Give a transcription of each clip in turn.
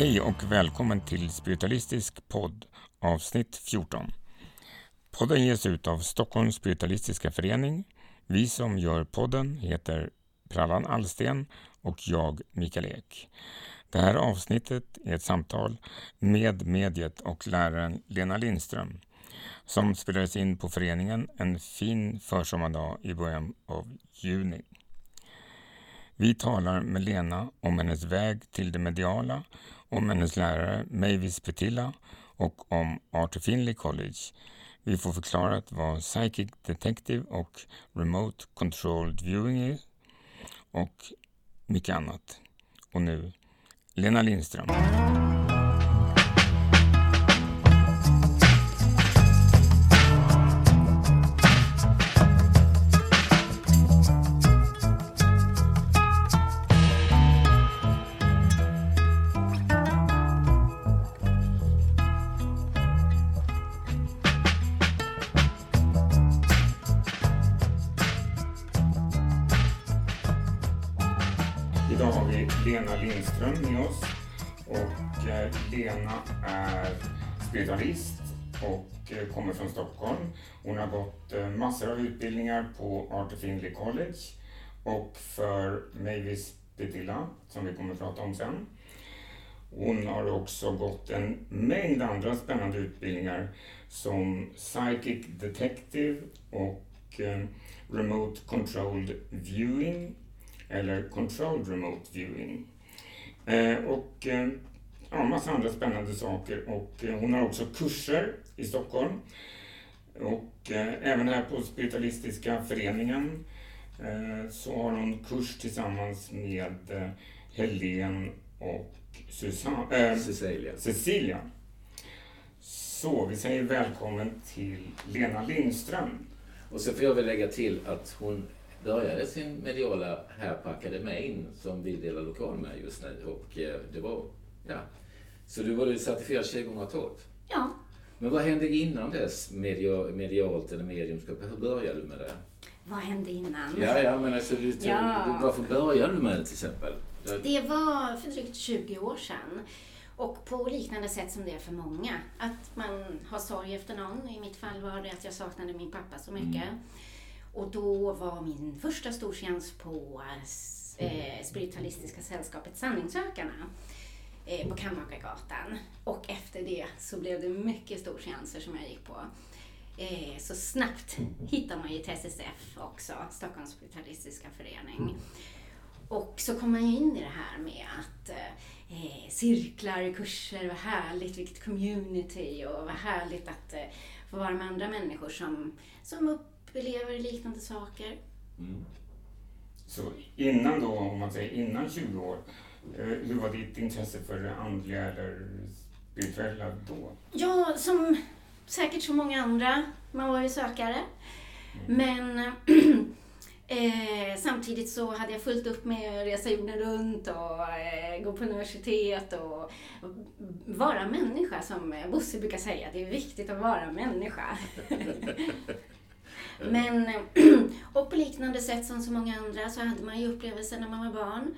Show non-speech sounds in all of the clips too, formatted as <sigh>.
Hej och välkommen till Spiritualistisk podd avsnitt 14. Podden ges ut av Stockholms Spiritualistiska Förening. Vi som gör podden heter Prallan Allsten och jag Mikael Ek. Det här avsnittet är ett samtal med mediet och läraren Lena Lindström som spelades in på föreningen en fin försommardag i början av juni. Vi talar med Lena om hennes väg till det mediala, om hennes lärare Mavis Petilla och om Arthur Finley College. Vi får förklarat vad Psychic Detective och Remote Controlled Viewing är och mycket annat. Och nu Lena Lindström. Spiritualist och eh, kommer från Stockholm. Hon har gått eh, massor av utbildningar på Arthur Findlay College och för Mavis Petilla, som vi kommer att prata om sen. Hon har också gått en mängd andra spännande utbildningar som Psychic Detective och eh, Remote Controlled Viewing eller Controlled Remote Viewing. Och ja, massa andra spännande saker. Och eh, hon har också kurser i Stockholm. Och eh, även här på Spiritualistiska föreningen eh, så har hon kurs tillsammans med Helen och Susanne, eh, Cecilia. Cecilia. Så vi säger välkommen till Lena Lindström. Och så får jag väl lägga till att hon började sin mediala här på akademin som vi delar lokal med just nu. Och det var, ja. Så du var certifierad 2012. Ja, Men vad hände innan dess media, medialt eller mediumskap? Hur började du med det? vad hände innan? Ja, ja, men alltså, du, Ja. du, varför började du med det till exempel? Det- var för drygt 20 år sedan. Och på liknande sätt som det är för många. Att man har sorg efter någon. I mitt fall var det att jag saknade min pappa så mycket. Och då var min första stortjänst på eh, Spiritualistiska sällskapet Sanningssökarna eh, på Kammakargatan. Och efter det så blev det mycket stortjänster som jag gick på. Eh, så snabbt hittar man ju till SSF också, Stockholms Spiritualistiska Förening. Och så kom man ju in i det här med att eh, cirklar, kurser, vad härligt, vilket community och vad härligt att eh, få vara med andra människor som, som upplever liknande saker. Mm. Så innan då, om man säger innan 20 år, hur var ditt intresse för det andliga eller spirituella då? Ja, som säkert så många andra, man var ju sökare. Men <clears throat> eh, samtidigt så hade jag fullt upp med att resa jorden runt och eh, gå på universitet och vara människa som Bosse brukar säga. Det är viktigt att vara människa. <laughs> Men, <clears throat> och på liknande sätt som så många andra så hade man ju upplevelser när man var barn.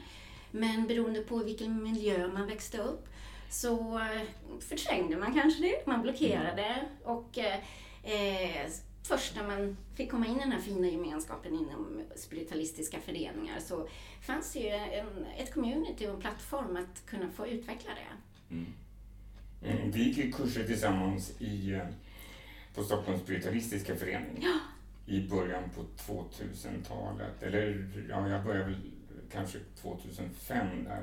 Men beroende på vilken miljö man växte upp så eh, förträngde man kanske det, man blockerade och eh, eh, först när man fick komma in i den här fina gemenskapen inom spiritualistiska föreningar så fanns det ju en, ett community och en plattform att kunna få utveckla det. Mm. Mm, vi gick i kurser tillsammans i, eh, på Stockholms spiritualistiska förening i början på 2000-talet. Eller ja, jag började väl kanske 2005 där.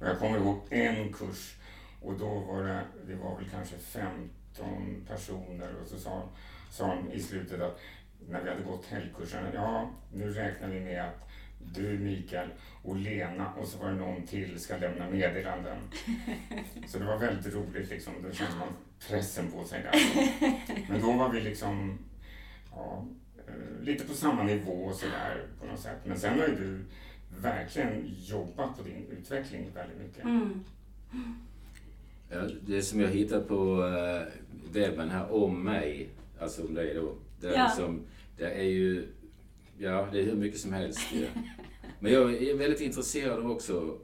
Och jag kommer ihåg en kurs och då var det, det var väl kanske 15 personer och så sa, sa de i slutet att när vi hade gått helgkursen, ja nu räknar vi med att du Mikael och Lena och så var det någon till ska lämna meddelanden. <laughs> Så det var väldigt roligt liksom, då kände man pressen på sig där. <laughs> Men då var vi liksom, ja, eh, lite på samma nivå sådär på något sätt. Men sen har ju du verkligen jobbat på din utveckling väldigt mycket. Mm. Ja, det som jag hittar på eh, webben här om mig, alltså om dig då. Det är, Ja. liksom, det är ju, ja det är hur mycket som helst. Men jag är väldigt intresserad av också,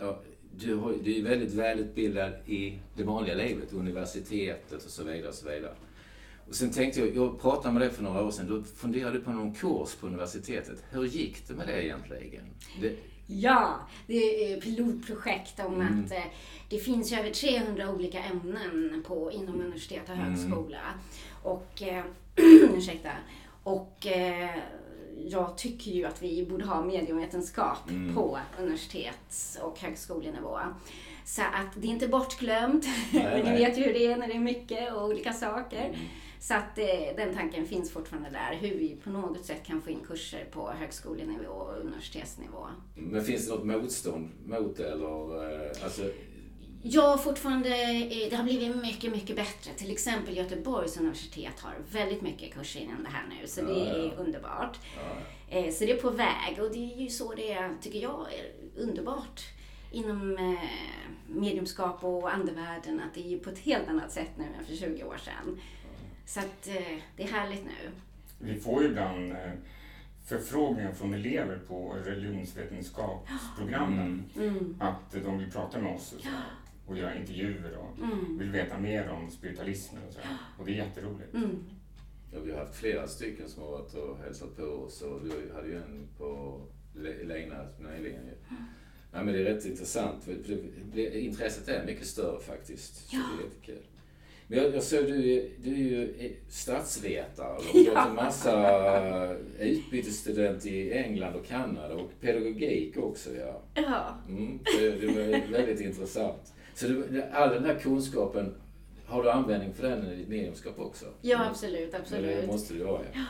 ja, du, har, du är väldigt välutbildad i det vanliga livet, universitetet och så vidare. Och så vidare. Och sen tänkte jag, jag pratade med dig för några år sedan, då funderade du på någon kurs på universitetet. Hur gick det med det egentligen? Det... Ja, det är pilotprojekt om mm. att eh, det finns över 300 olika ämnen på, inom universitet och högskola. Mm. Och, eh, <clears throat> ursäkta, och eh, jag tycker ju att vi borde ha medievetenskap mm. på universitets och högskolenivå. Så att det är inte bortglömt. Men <laughs> ni vet ju hur det är när det är mycket och olika saker. Mm. Så att eh, den tanken finns fortfarande där, hur vi på något sätt kan få in kurser på högskolenivå och universitetsnivå. Men finns det något motstånd mot det eller? Eh, alltså... Ja, fortfarande, det har blivit mycket, mycket bättre. Till exempel Göteborgs universitet har väldigt mycket kurser inom det här nu, så ja, det är ja. underbart. Ja. Eh, så det är på väg och det är ju så det tycker jag, är underbart inom mediumskap och andevärlden, att det är på ett helt annat sätt nu än för 20 år sedan. Så att eh, det är härligt nu. Vi får ju ibland eh, förfrågningar från elever på religionsvetenskapsprogrammen <gasps> mm. att de vill prata med oss och, så, <gasps> och göra intervjuer och mm. vill veta mer om spiritualismen och så. <gasps> Och det är jätteroligt. Mm. Ja, vi har haft flera stycken som har varit och hälsat på oss och vi hade ju en på Lena nyligen. Ja, men det är rätt intressant. Intresset är mycket större faktiskt. Så det är jättekul. Jag, jag såg du, du är ju statsvetare och har gått en massa utbytesstudent i England och Kanada och pedagogik också. Ja. ja. Mm, det, det var väldigt intressant. Så du, all den här kunskapen, har du användning för den i ditt mediumskap också? Ja, absolut. absolut. det måste du ha, ja.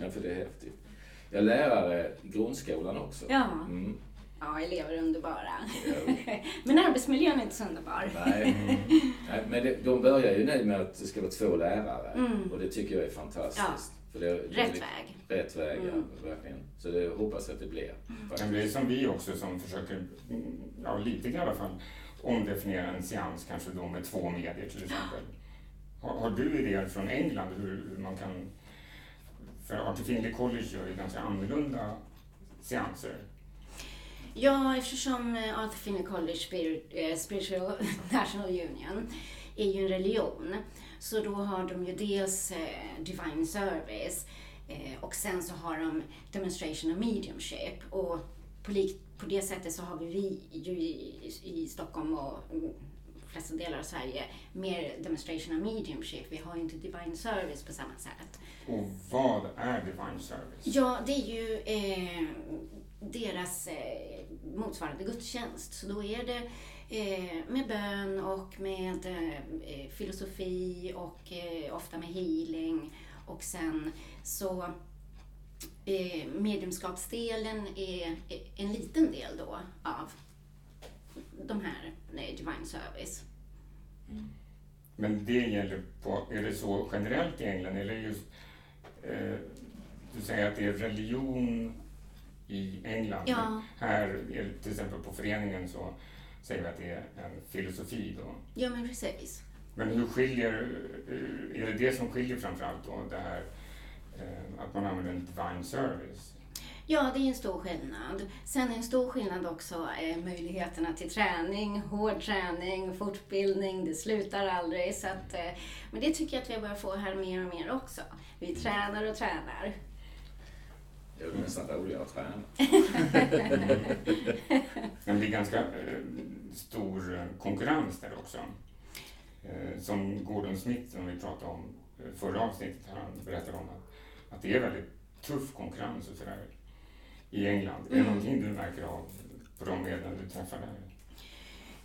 ja. för det är häftigt. Jag är lärare i grundskolan också. Ja. Mm. Ja, elever är underbara. men arbetsmiljön är inte så underbar. Nej, Nej men det, de börjar ju nu med att det ska vara två lärare mm. och det tycker jag är fantastiskt. Ja. För det, rätt det, väg. Rätt väg, mm. ja, verkligen. Så det hoppas att det blir. Mm. Men det är som vi också som försöker, ja lite i alla fall, omdefiniera en seans kanske då med två medier till exempel. Har, har du idéer från England hur, hur man kan... För Findlay College gör ju ganska annorlunda seanser. Ja, eftersom eh, Arthur Finney College eh, Spiritual <laughs> National Union är ju en religion. Så då har de ju dels eh, Divine Service och sen så har de Demonstration of Mediumship. Och på, det sättet så har vi, ju i, i Stockholm och flesta delar av Sverige mer demonstration of mediumship. Vi har ju inte divine service på samma sätt. Och vad är divine service? Ja, det är ju eh, deras eh, motsvarande gudstjänst. Så då är det eh, med bön och med eh, eh, filosofi och eh, ofta med healing. Och sen så eh, medlemskapsdelen är eh, en liten del då av de här nej, Divine Service. Mm. Men det gäller på, är det så generellt i England eller just, eh, du säger att det är religion i England. Ja. Här, till exempel på föreningen så säger vi att det är en filosofi då. Ja, men precis. Men hur skiljer, eh, är det det som skiljer framförallt då, det här eh, att man använder en divine service? Ja, det är en stor skillnad. Sen är en stor skillnad också eh, möjligheterna till träning, hård träning, fortbildning, det slutar aldrig. Så att, eh, men det tycker jag att vi börjar få här mer och mer också. Vi tränar och tränar. Det är nästan roligare att träna. <laughs> Men det är ganska eh, stor konkurrens där också. Eh, som Gordon Smith, som vi pratade om eh, förra avsnittet, han berättade om att, att det är väldigt tuff konkurrens och sådär i England. Mm. Är det mm. någonting du märker av på de medel du träffar där?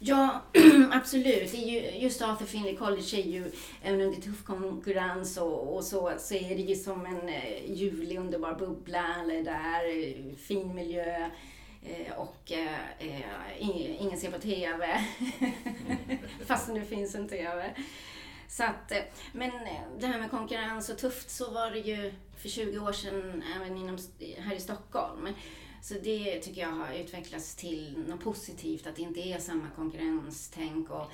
Ja, <clears throat> absolut. Ju, just Arthur Finley College är ju, även under tuff konkurrens och, och, så, så är det ju som en eh, ljuvlig underbar bubbla. Eller där, eh, fin miljö. Eh, och eh, eh ingen, ser på TV. <laughs> Fastän det finns en TV. Så att, eh, men det här med konkurrens och tufft så var det ju för 20 år sedan även inom, här i Stockholm. Så det tycker jag har utvecklats till något positivt, att det inte är samma konkurrenstänk och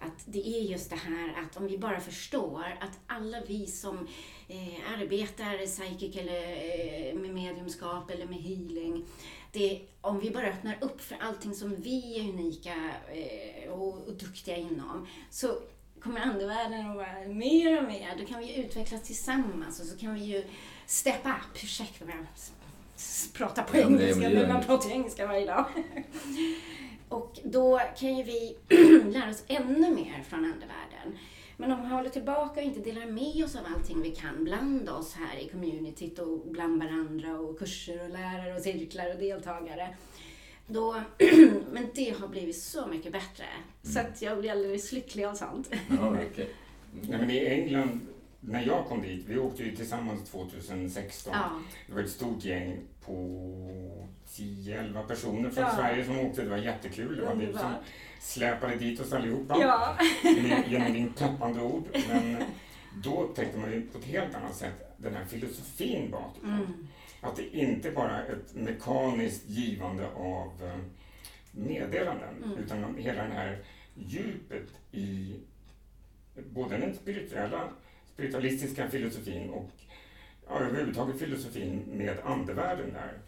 att det är just det här att om vi bara förstår att alla vi som eh, arbetar psychic eller eh, med mediumskap eller med healing, det, om vi bara öppnar upp för allting som vi är unika eh, och, och duktiga inom, så kommer andevärlden att vara mer och mer. Då kan vi utvecklas tillsammans och så kan vi ju step up. Ursäkta mig, pratar på Ja, engelska, men man pratar ju engelska varje dag. <laughs> och då kan ju vi <clears throat> lära oss ännu mer från andevärlden. Men om vi håller tillbaka och inte delar med oss av allting vi kan bland oss här i communityt och bland varandra och kurser och lärare och cirklar och deltagare. Då, <clears throat> men det har blivit så mycket bättre. Så att jag blir alldeles lycklig av sånt. Ja, okej. Nej, men I England, när jag kom dit, vi åkte ju tillsammans 2016. Ja. Det var ett stort gäng på 10-11 personer från Ja. Sverige som åkte. Det var jättekul. Det var du som släpade dit oss allihopa Ja. <laughs> genom din peppande ord. Men då upptäckte man ju på ett helt annat sätt den här filosofin bakom. Mm. Att det inte bara är ett mekaniskt givande av eh, meddelanden Mm. utan hela den här djupet i både den spirituella, spiritualistiska filosofin och ja, överhuvudtaget filosofin med andevärlden där.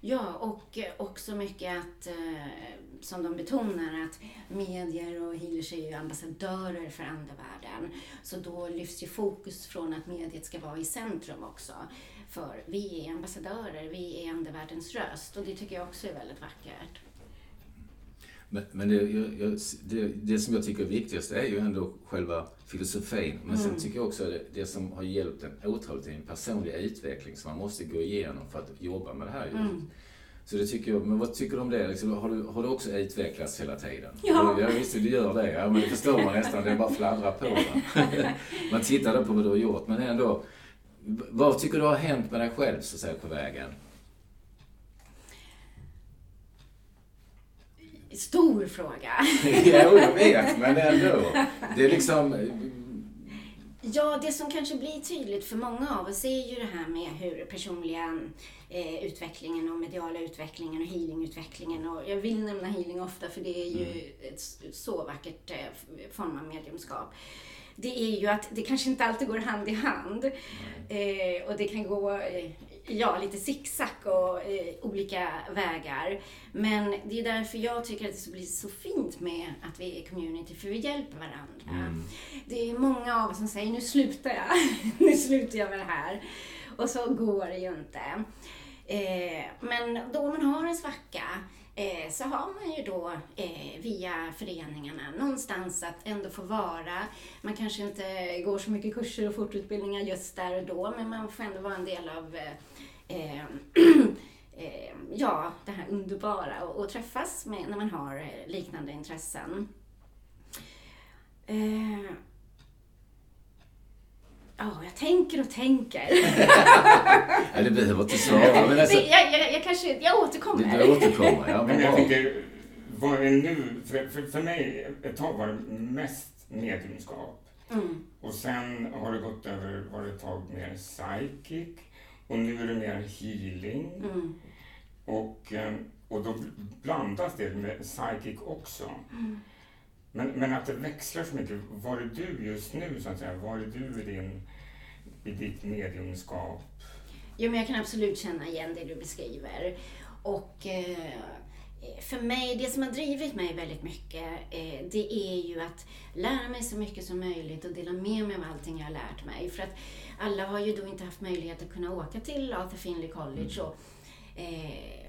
Ja, och eh, också mycket att, eh, som de betonar, att medier och healers är ju ambassadörer för andevärlden. Så då lyfts ju fokus från att mediet ska vara i centrum också. För vi är ambassadörer, vi är andevärldens röst och det tycker jag också är väldigt vackert. Men, men det, jag, det, det som jag tycker är viktigast är ju ändå själva filosofin. Men sen Mm. tycker jag också det, det som har hjälpt en otroligt är en personlig utveckling som man måste gå igenom för att jobba med det här. Mm. Så det tycker jag, men vad tycker du om det? Liksom, har, du, har du också utvecklats hela tiden? Ja. Ja, visst du gör det. Ja, men det förstår man nästan. Det är bara fladdra på. va? <laughs> man tittar då på vad du har gjort. Men ändå, vad tycker du har hänt med dig själv så att säga, på vägen? Stor fråga. <laughs> jo, jag vet, men ändå. Det är liksom... Ja, det som kanske blir tydligt för många av oss är ju det här med hur personliga eh, utvecklingen och mediala utvecklingen och healingutvecklingen. Och jag vill nämna healing ofta för det är ju ett s- så vackert eh, form av mediumskap. Det är ju att det kanske inte alltid går hand i hand. Eh, och det kan gå eh, ja, lite zigzag och eh, olika vägar. Men det är därför jag tycker att det blir så fint med att vi är community, för vi hjälper varandra. Det är många av oss som säger nu slutar jag, <laughs> nu slutar jag med det här. Och så går det ju inte. Eh, men då man har en svacka eh, så har man ju då eh, via föreningarna någonstans att ändå få vara. Man kanske inte går så mycket kurser och fortutbildningar just där och då, men man får ändå vara en del av eh, eh, <clears throat> eh ja, det här underbara och, och träffas med när man har eh, liknande intressen. Eh, Ja, jag tänker och tänker. Ja, det behöver inte svara. Men alltså, Men jag, jag, jag kanske, jag återkommer. du, du återkommer. Ja, Men men jag tänker, vad är nu, för, för, för mig ett tag var det mest mediumskap. Mm. Och sen har det gått över, var det ett tag mer psychic. Och nu är det mer healing. Mm. Och, eh, och då blandas det med psychic också. Mm. Men, men att det växlar så mycket. Var är du just nu så att säga? Var är du i, din, i ditt mediumskap? Jo, men jag kan absolut känna igen det du beskriver. Och eh, för mig, det som har drivit mig väldigt mycket, eh, det är ju att lära mig så mycket som möjligt och dela med mig av allting jag har lärt mig. För att alla har ju då inte haft möjlighet att kunna åka till Arthur Findlay College. Och, eh,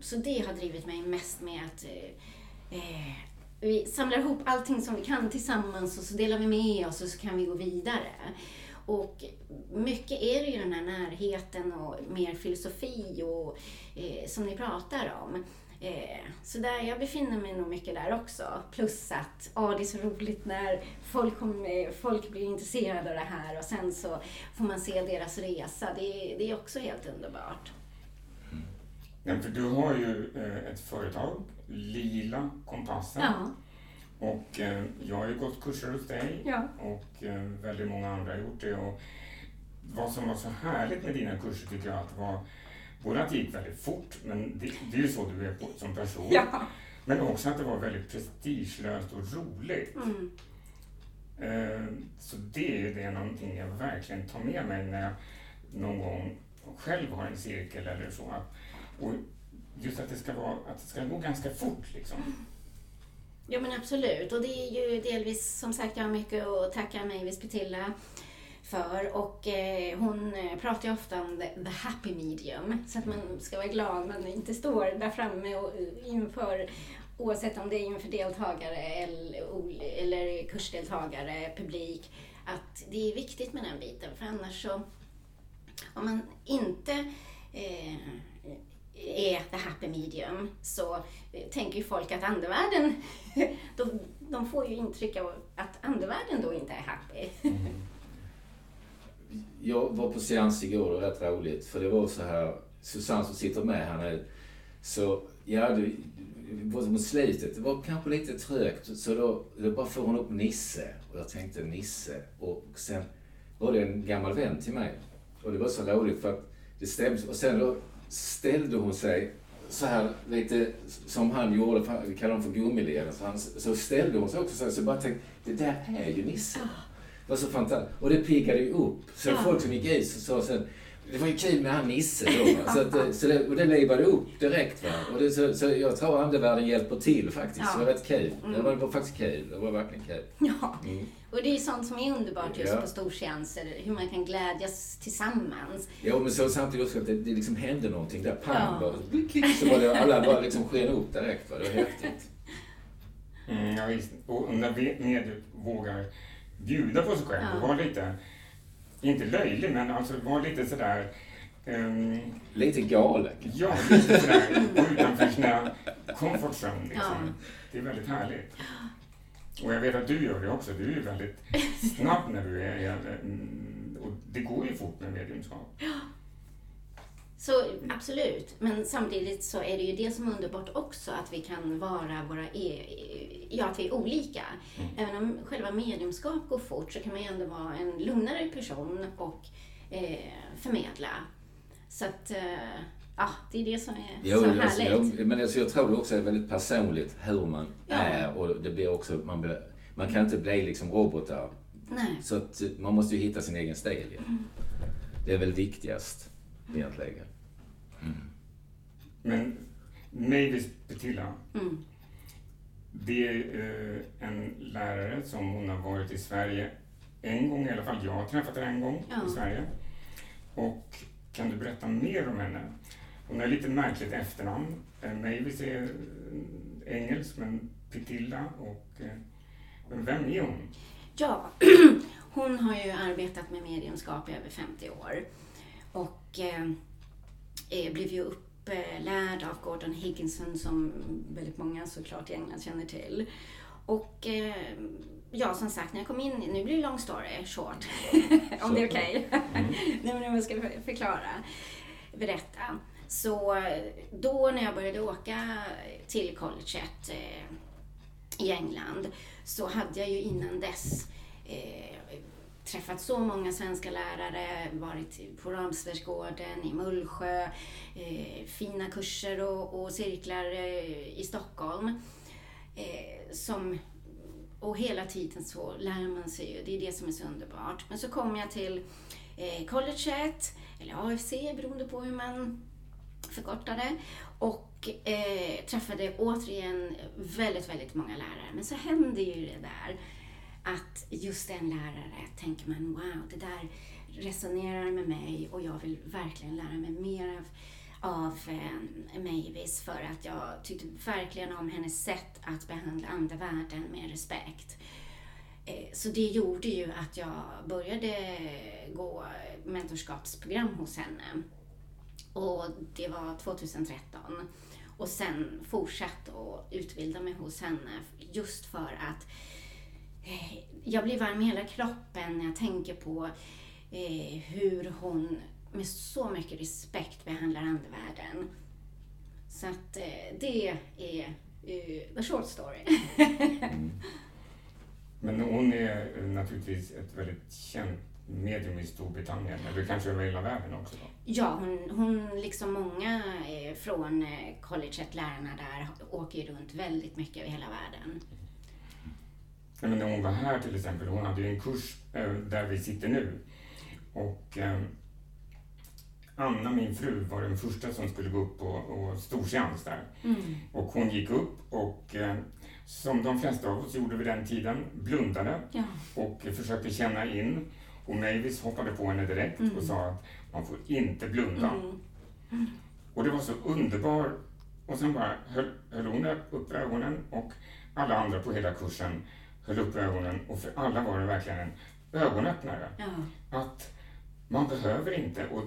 så det har drivit mig mest med att eh, eh, vi samlar ihop allting som vi kan tillsammans och så delar vi med oss och så kan vi gå vidare. Och mycket är det ju den här närheten och mer filosofi och eh, som ni pratar om. Eh, så där, jag befinner mig nog mycket där också. Plus att ja, det är så roligt när folk, kommer, folk blir intresserade av det här och sen så får man se deras resa. Det, det är också helt underbart. Mm. Nej, för du har ju eh, ett företag, Lila Kompassen. Ja. Och eh, jag har ju gått kurser hos dig Ja. och eh, väldigt många andra har gjort det. Och vad som var så härligt med dina kurser tycker jag att var både att det gick väldigt fort, men det, det är ju så du är som person. Ja. Men också att det var väldigt prestigelöst och roligt. Mm. Eh, Så det är det någonting jag verkligen tar med mig när jag någon gång själv har en cirkel eller så. Och just att det ska, vara, att det ska gå ganska fort liksom. Ja men absolut. Och det är ju delvis som sagt jag har mycket att tacka Mavis Petilla för. Och eh, hon eh, pratar ju ofta om the, the happy medium. Så att man ska vara glad man inte står där framme och eh, inför oavsett om det är inför deltagare eller, eller kursdeltagare, publik att det är viktigt med den biten. För annars så om man inte eh, är the happy medium så eh, tänker ju folk att andevärlden, <laughs> de, de får ju intryck av att andevärlden då inte är happy. Mm. Jag var på seans igår, det var rätt roligt. För det var så här, Susanne som sitter med här nu. Så, ja, det mot slutet, det var kanske lite trögt. Så då, då bara får hon upp Nisse. Och jag tänkte Nisse. Och sen var det en gammal vän till mig. Och det var så roligt för att det stämde. Och sen då ställde hon sig så här lite som han gjorde, vi kallar honom för gummileden. Så, han, så ställde hon sig också så här, så jag bara tänkte, det där är ju Nisse. Det var så fantastiskt. Och det piggade ju upp. Så Ja. folk som gick ut så sa sen, det var ju kul med han Nisse då. Så, att, det- så det, och det livade upp direkt. Va? Och det, så, så jag tror andevärlden hjälper till faktiskt. Ja. Det var rätt kul. Det, Mm. var, det var faktiskt kul. Det var verkligen kul. Ja, Mm. Och det är ju sånt som är underbart just Ja. på storseanser, hur man kan glädjas tillsammans. Ja, men så samtidigt också att det, det liksom hände någonting där. Pang Ja. bara. Så var det, alla bara liksom sken upp direkt. Va? Det var häftigt. <laughs> Mm, ja, visst. Och när vi- mediet vågar bjuda på sig själv Ja. och vara lite, inte löjlig, men alltså vara lite sådär ehm, Lite galen. Ja, lite sådär utanför sina comfort zone liksom. Ja. Det är väldigt härligt. Och jag vet att du gör det också. Du är väldigt snabb när du är... mm, Och det går ju fort med mediumskap. Så absolut, men samtidigt så är det ju det som är underbart också, att vi kan vara våra e ja, att vi är olika. Även om själva mediumskap går fort så kan man ju ändå vara en lugnare person och eh, förmedla. Så att, eh, ja, det är det som är Jo, så alltså, härligt. jag, men alltså, jag tror det också är väldigt personligt hur man Ja. är och det blir också, man, blir, man kan inte bli liksom robotar. Nej. Så att man måste ju hitta sin egen stil. Ja. Det är väl viktigast egentligen. Men Mavis Petilla, Mm. det är eh, en lärare som hon har varit i Sverige en gång i alla fall. Jag har träffat henne en gång Ja. i Sverige. Och kan du berätta mer om henne? Hon har lite märkligt efternamn. Eh, Mavis är eh, engelsk, men Petilla och... eh, Men vem är hon? Ja, <clears throat> hon har ju arbetat med mediumskap i över 50 år och eh, blev ju upplärd av Gordon Higginson som väldigt många såklart i England känner till. Och eh, ja, som sagt, när jag kom in, nu blir det long story short, <laughs> om det är okej. <laughs> Nej, men jag ska för- förklara, berätta. Så eh, då när jag började åka till colleget eh, i England så hade jag ju innan dess eh, träffat så många svenska lärare, varit på Ramsbergsgården i Mullsjö, eh, fina kurser och, och cirklar eh, i Stockholm. Eh, som, och hela tiden så lär man sig ju, det är det som är så underbart. Men så kom jag till eh, colleget, eller AFC beroende på hur man förkortade. Och eh, träffade återigen väldigt, väldigt många lärare. Men så hände ju det där att just en lärare tänker man wow, det där resonerar med mig och jag vill verkligen lära mig mer av, av eh, Mavis för att jag tyckte verkligen om hennes sätt att behandla andevärlden med respekt. Eh, så det gjorde ju att jag började gå mentorskapsprogram hos henne. Och det var 2013. Och sen fortsatt att utbilda mig hos henne just för att eh, jag blir varm i hela kroppen när jag tänker på eh, hur hon med så mycket respekt behandlar andevärlden. Så att eh, det är uh, the short story. Mm. Men hon är naturligtvis ett väldigt känt medium i Storbritannien, eller kanske över hela världen också? Då? Ja, hon, hon liksom många eh, från eh, colleget, lärarna där, åker ju runt väldigt mycket över hela världen. Ja, men när hon var här till exempel, hon hade ju en kurs eh, där vi sitter nu. Och eh, Anna, min fru, var den första som skulle gå upp och, och storseans där. Mm. Och hon gick upp och eh, som de flesta av oss gjorde vid den tiden, blundade Ja. och försökte känna in. Och Mavis hoppade på henne direkt Mm. och sa att man får inte blunda. Mm. Och det var så underbart. Och sen bara höll, höll hon upp ögonen och alla andra på hela kursen höll upp ögonen och för alla var det verkligen en ögonöppnare. Ja. Att man behöver inte och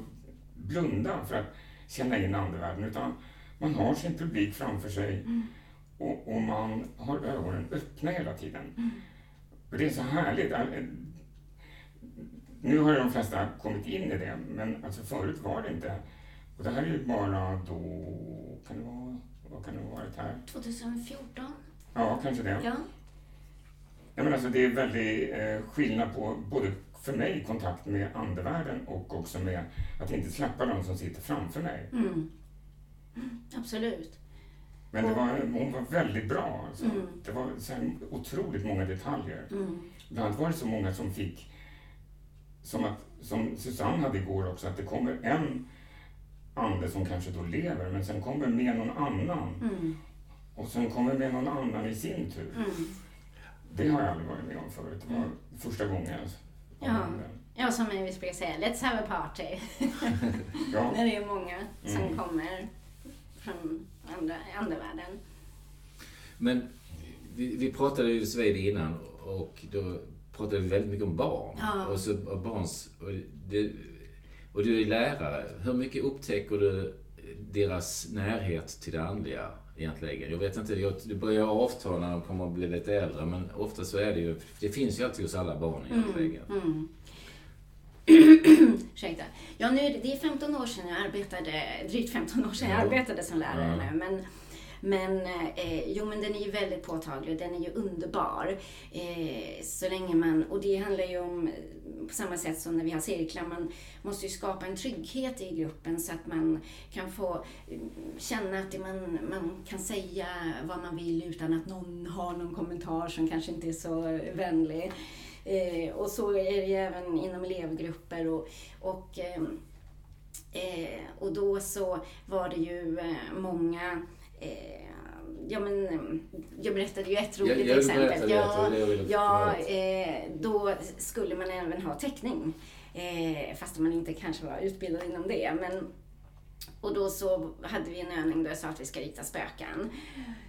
blunda för att känna in andevärlden utan man har sin publik framför sig Mm. och, och man har ögonen öppna hela tiden. Mm. Och det är så härligt. Nu har de flesta kommit in i det, men alltså förut var det inte. Och det här är ju bara då, kan det vara, vad kan det ha varit här? 2014? Ja, kanske det. Ja. Ja, men alltså det är väldigt eh, skillnad på både för mig kontakt med andevärlden och också med att inte släppa de som sitter framför mig. Mm. Mm, Absolut. Men det var, hon var väldigt bra. Alltså. Mm. Det var så otroligt många detaljer. Mm. Bland annat var det så många som fick, som, att, som Susanne hade igår också, att det kommer en ande som kanske då lever, men sen kommer med någon annan. Mm. Och sen kommer med någon annan i sin tur. Mm. Det har jag aldrig varit med om förut. Det var första gången Ja. Ja, som vi brukar säga, let's have a party. <laughs> Ja. När det är många som Mm. kommer från andra, andra världen. Men vi, vi pratade ju vid innan och då pratade vi väldigt mycket om barn. Ja. Och, så, och, barns, och, det, och du är lärare. Hur mycket upptäcker du deras närhet till det andliga egentligen? Jag vet inte, jag, det börjar avta när de kommer att bli lite äldre men ofta så är det ju, det finns ju alltid hos alla barn egentligen. Mm. <clears throat> Ursäkta. Ja, nu, det är 15 år sedan jag arbetade, drygt 15 år sedan jag Ja. arbetade som lärare Ja. nu. Men, men, eh, jo, men den är ju väldigt påtaglig, den är ju underbar. Eh, så länge man, och det handlar ju om, eh, på samma sätt som när vi har cirklar, man måste ju skapa en trygghet i gruppen så att man kan få mm, känna att det man, man kan säga vad man vill utan att någon har någon kommentar som kanske inte är så vänlig. Eh, och så är det ju även inom elevgrupper och, och, eh, eh och då så var det ju eh, många Ja men, mm, jag berättade ju ett roligt Jag- jag exempel. ja, ville ja eh, då skulle man även ha teckning. Eh, fast man inte kanske var utbildad inom det. Men, och då så hade vi en övning där jag sa att vi ska rita spöken.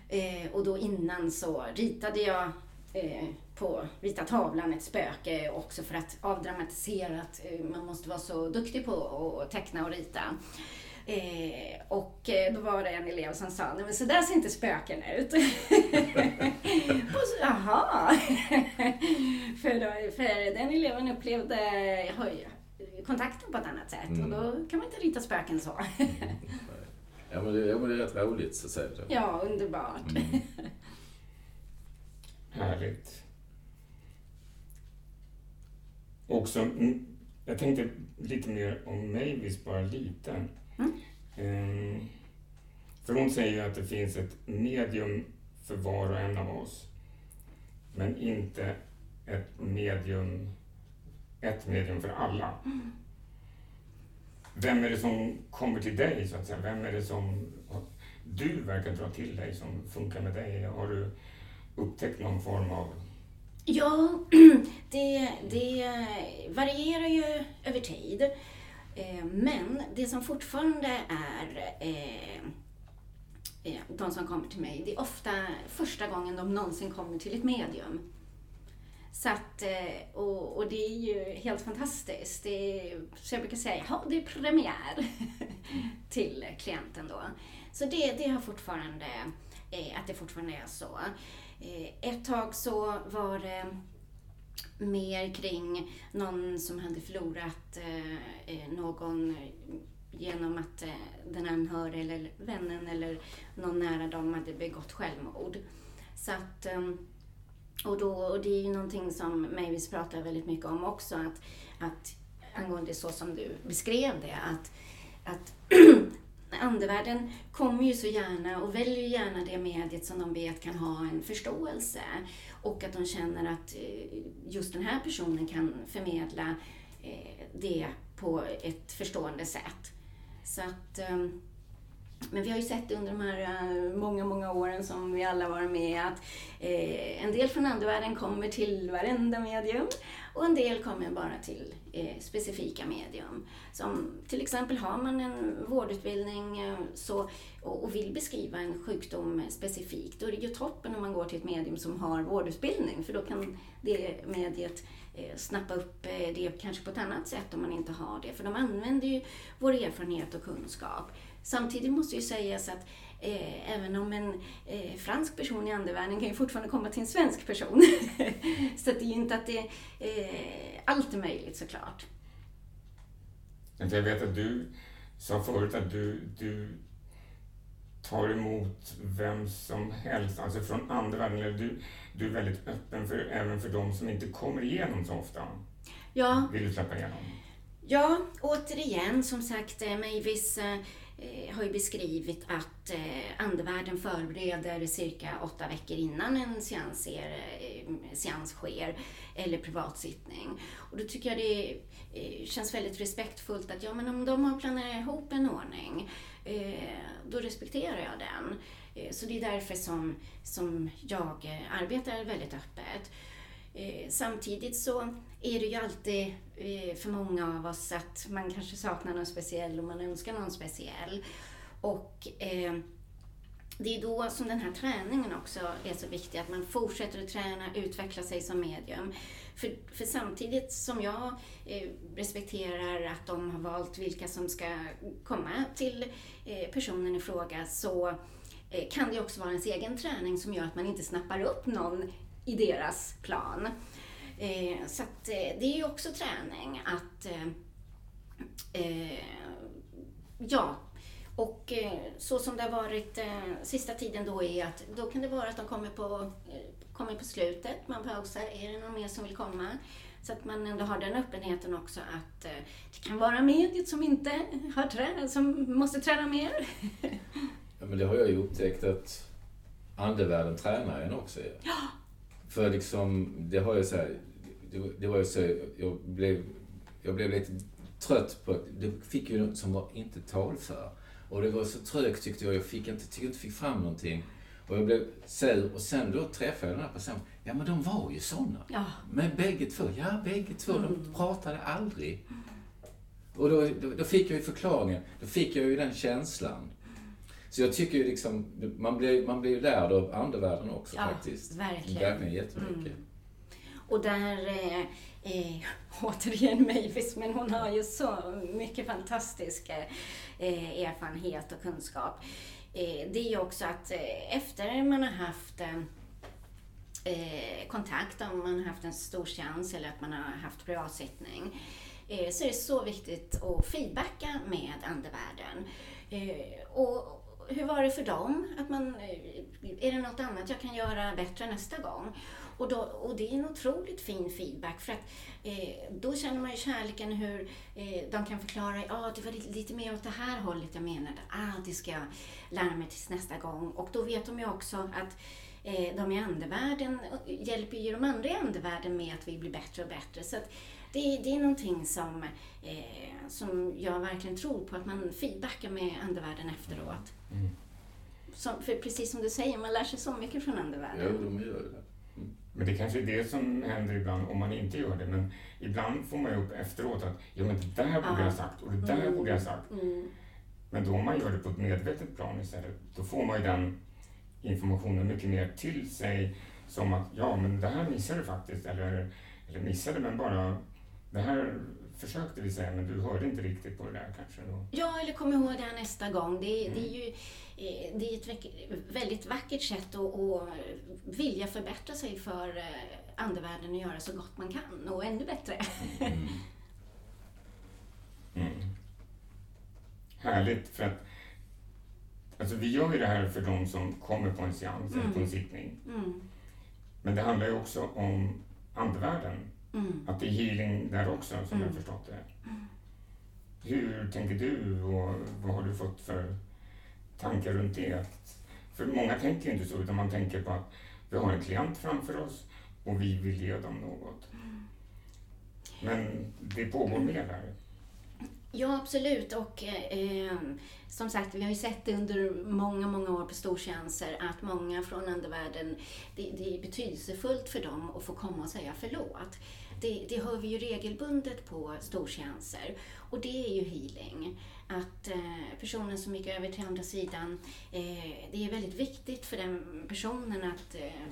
Eh, och då innan så ritade jag eh, på vita tavlan ett spöke också för att avdramatisera att eh, man måste vara så duktig på att teckna och rita. Eh, och eh, då var det en elev som sa, nej men så där ser inte spöken ut. <laughs> och så, Jaha! <laughs> för, då, för den eleven upplevde höj, kontakten på ett annat sätt Mm. och då kan man inte rita spöken så. <laughs> Ja, men det, ja, men det är rätt roligt så att säga. ja, underbart. Mm. Härligt. Också, mm, jag tänkte lite mer om Mavis, bara lite. Mm. Ehm, för hon säger att det finns ett medium för var och en av oss. Men inte ett medium, ett medium för alla. Vem är det som kommer till dig, så att säga? Vem är det som du verkar dra till dig, som funkar med dig? Har du upptäckt någon form av... Ja, <clears throat> det, det varierar ju över tid. Eh, men det som fortfarande är eh, eh, de som kommer till mig, det är ofta första gången de någonsin kommer till ett medium. Så att, och, och det är ju helt fantastiskt. Det är, så jag brukar säga, ja det är premiär <laughs> till klienten då. Så det, det har fortfarande, att det fortfarande är så. Ett tag så var det mer kring någon som hade förlorat eh, eh någon genom att eh, den anhöriga eller vännen eller någon nära dem hade begått självmord. Så att, ehm, och, då, och det är ju någonting som Mavis pratar väldigt mycket om också, att, att angående så som du beskrev det, att, att <clears throat> andevärlden kommer ju så gärna och väljer gärna det mediet som de vet kan ha en förståelse och att de känner att eh, just den här personen kan förmedla eh, det på ett förstående sätt. Så att, ehm, men vi har ju sett under de här eh, många, många åren som vi alla varit med att en del från andevärlden kommer till varenda medium och en del kommer bara till eh, specifika medium. Som till exempel har man en vårdutbildning eh, så, och, och, vill beskriva en sjukdom eh, specifikt, då är det ju toppen om man går till ett medium som har vårdutbildning, för då kan det mediet eh, snappa upp eh, det kanske på ett annat sätt om man inte har det. För de använder ju vår erfarenhet och kunskap. Samtidigt måste ju sägas att Eh, även om en eh, fransk person i andevärlden kan ju fortfarande komma till en svensk person. <laughs> så det är ju inte att det eh, allt är möjligt såklart. Jag vet att du sa förut att du, du tar emot vem som helst, alltså från andevärlden. Du, du är väldigt öppen för, även för de som inte kommer igenom så ofta. Ja. Vill du släppa igenom? Ja, återigen som sagt, Mavis Eh, har ju beskrivit att eh, andevärlden förbereder cirka åtta veckor innan en seans, er, eh, seans sker, eller privatsittning. Och då tycker jag det eh, känns väldigt respektfullt att ja, men om de har planerat ihop en ordning, då respekterar jag den. Så det är därför som, som jag arbetar väldigt öppet. Samtidigt så är det ju alltid eh, för många av oss att man kanske saknar någon speciell och man önskar någon speciell. Och eh, det är då som den här träningen också är så viktig, att man fortsätter att träna, utveckla sig som medium. För, för samtidigt som jag eh, respekterar att de har valt vilka som ska komma till eh, personen i fråga så eh, kan det också vara ens egen träning som gör att man inte snappar upp någon i deras plan. Eh, så att, eh, det är ju också träning att eh, eh Ja, och eh, så som det har varit sista tiden då är att då kan det vara att de kommer på, kommer på slutet, man pausar, är det någon mer som vill komma? Så att man ändå har den öppenheten också att det kan vara mediet som inte har tränat, som måste träna mer. ja, men det har jag ju upptäckt att andevärlden tränar en också. Ja. För liksom, det har jag så här, det, det var ju så, jag blev, jag blev lite trött på, det fick ju något som var inte talför. Och det var så trögt tyckte jag, jag fick inte, tyckte inte fick fram någonting. Och jag blev sur och sen då träffade jag den här personen. Ja men de var ju såna. Ja. Men bägge två, ja bägge två, mm. de pratade aldrig. Och då, då, då, fick jag ju förklaringen, då fick jag ju den känslan. Så jag tycker ju liksom, man blir, man blir lärd av andevärlden också ja, faktiskt. verkligen. Verkligen jättemycket. Mm. Och där, eh, eh, <laughs> återigen Mavis, men hon har ju så mycket fantastisk eh, erfarenhet och kunskap. Eh, det är ju också att eh, efter man har haft eh, kontakt, om man har haft en stor chans eller att man har haft privatsittning, så är det så viktigt att feedbacka med andevärlden. och hur var det för dem? Att man, eh, är det något annat jag kan göra bättre nästa gång? Och, då, och det är en otroligt fin feedback för att eh, då känner man ju kärleken hur eh, de kan förklara, ja ah, det var lite, lite mer åt det här hållet jag menade, ah det ska jag lära mig tills nästa gång. Och då vet de ju också att eh, de i andevärlden eh, hjälper ju de andra i andevärlden med att vi blir bättre och bättre. Så det, det, är någonting som, eh, som jag verkligen tror på, att man feedbackar med andevärlden efteråt. Mm. Som, för precis som du säger, man lär sig så mycket från andevärlden. Ja, de gör det. Men det kanske är det som händer ibland om man inte gör det. Men ibland får man ju upp efteråt att ja, men det där borde jag ha sagt och det där mm. borde jag ha sagt. Mm. Men då om man gör det på ett medvetet plan istället, då får man ju den informationen mycket mer till sig som att ja, men det här missade du faktiskt. Eller, eller missade, men bara det här försökte vi säga, men du hörde inte riktigt på det där kanske. Då. Ja, eller kom ihåg det här nästa gång. Det, mm. det är ju eh, det är ett väldigt vackert sätt att, att vilja förbättra sig för eh, andevärlden och göra så gott man kan och ännu bättre. Mm. <laughs> Mm. Härligt, för att alltså vi gör ju det här för de som kommer på en seans eller på en mm. sittning. Mm. Men det handlar ju också om andevärlden. Mm. Att det är healing där också, som jag Mm. förstått det. Hur tänker du och vad har du fått för tankar runt det? För många tänker ju inte så, utan man tänker på att vi har en klient framför oss och vi vill ge dem något. Men det pågår mer där. Ja, absolut. Och eh, som sagt, vi har ju sett det under många, många år på stortjänster att många från andevärlden, det, det är betydelsefullt för dem att få komma och säga förlåt. Det, det hör vi ju regelbundet på storseanser. Och det är ju healing. Att eh, personen som gick över till andra sidan, eh, det är väldigt viktigt för den personen att eh,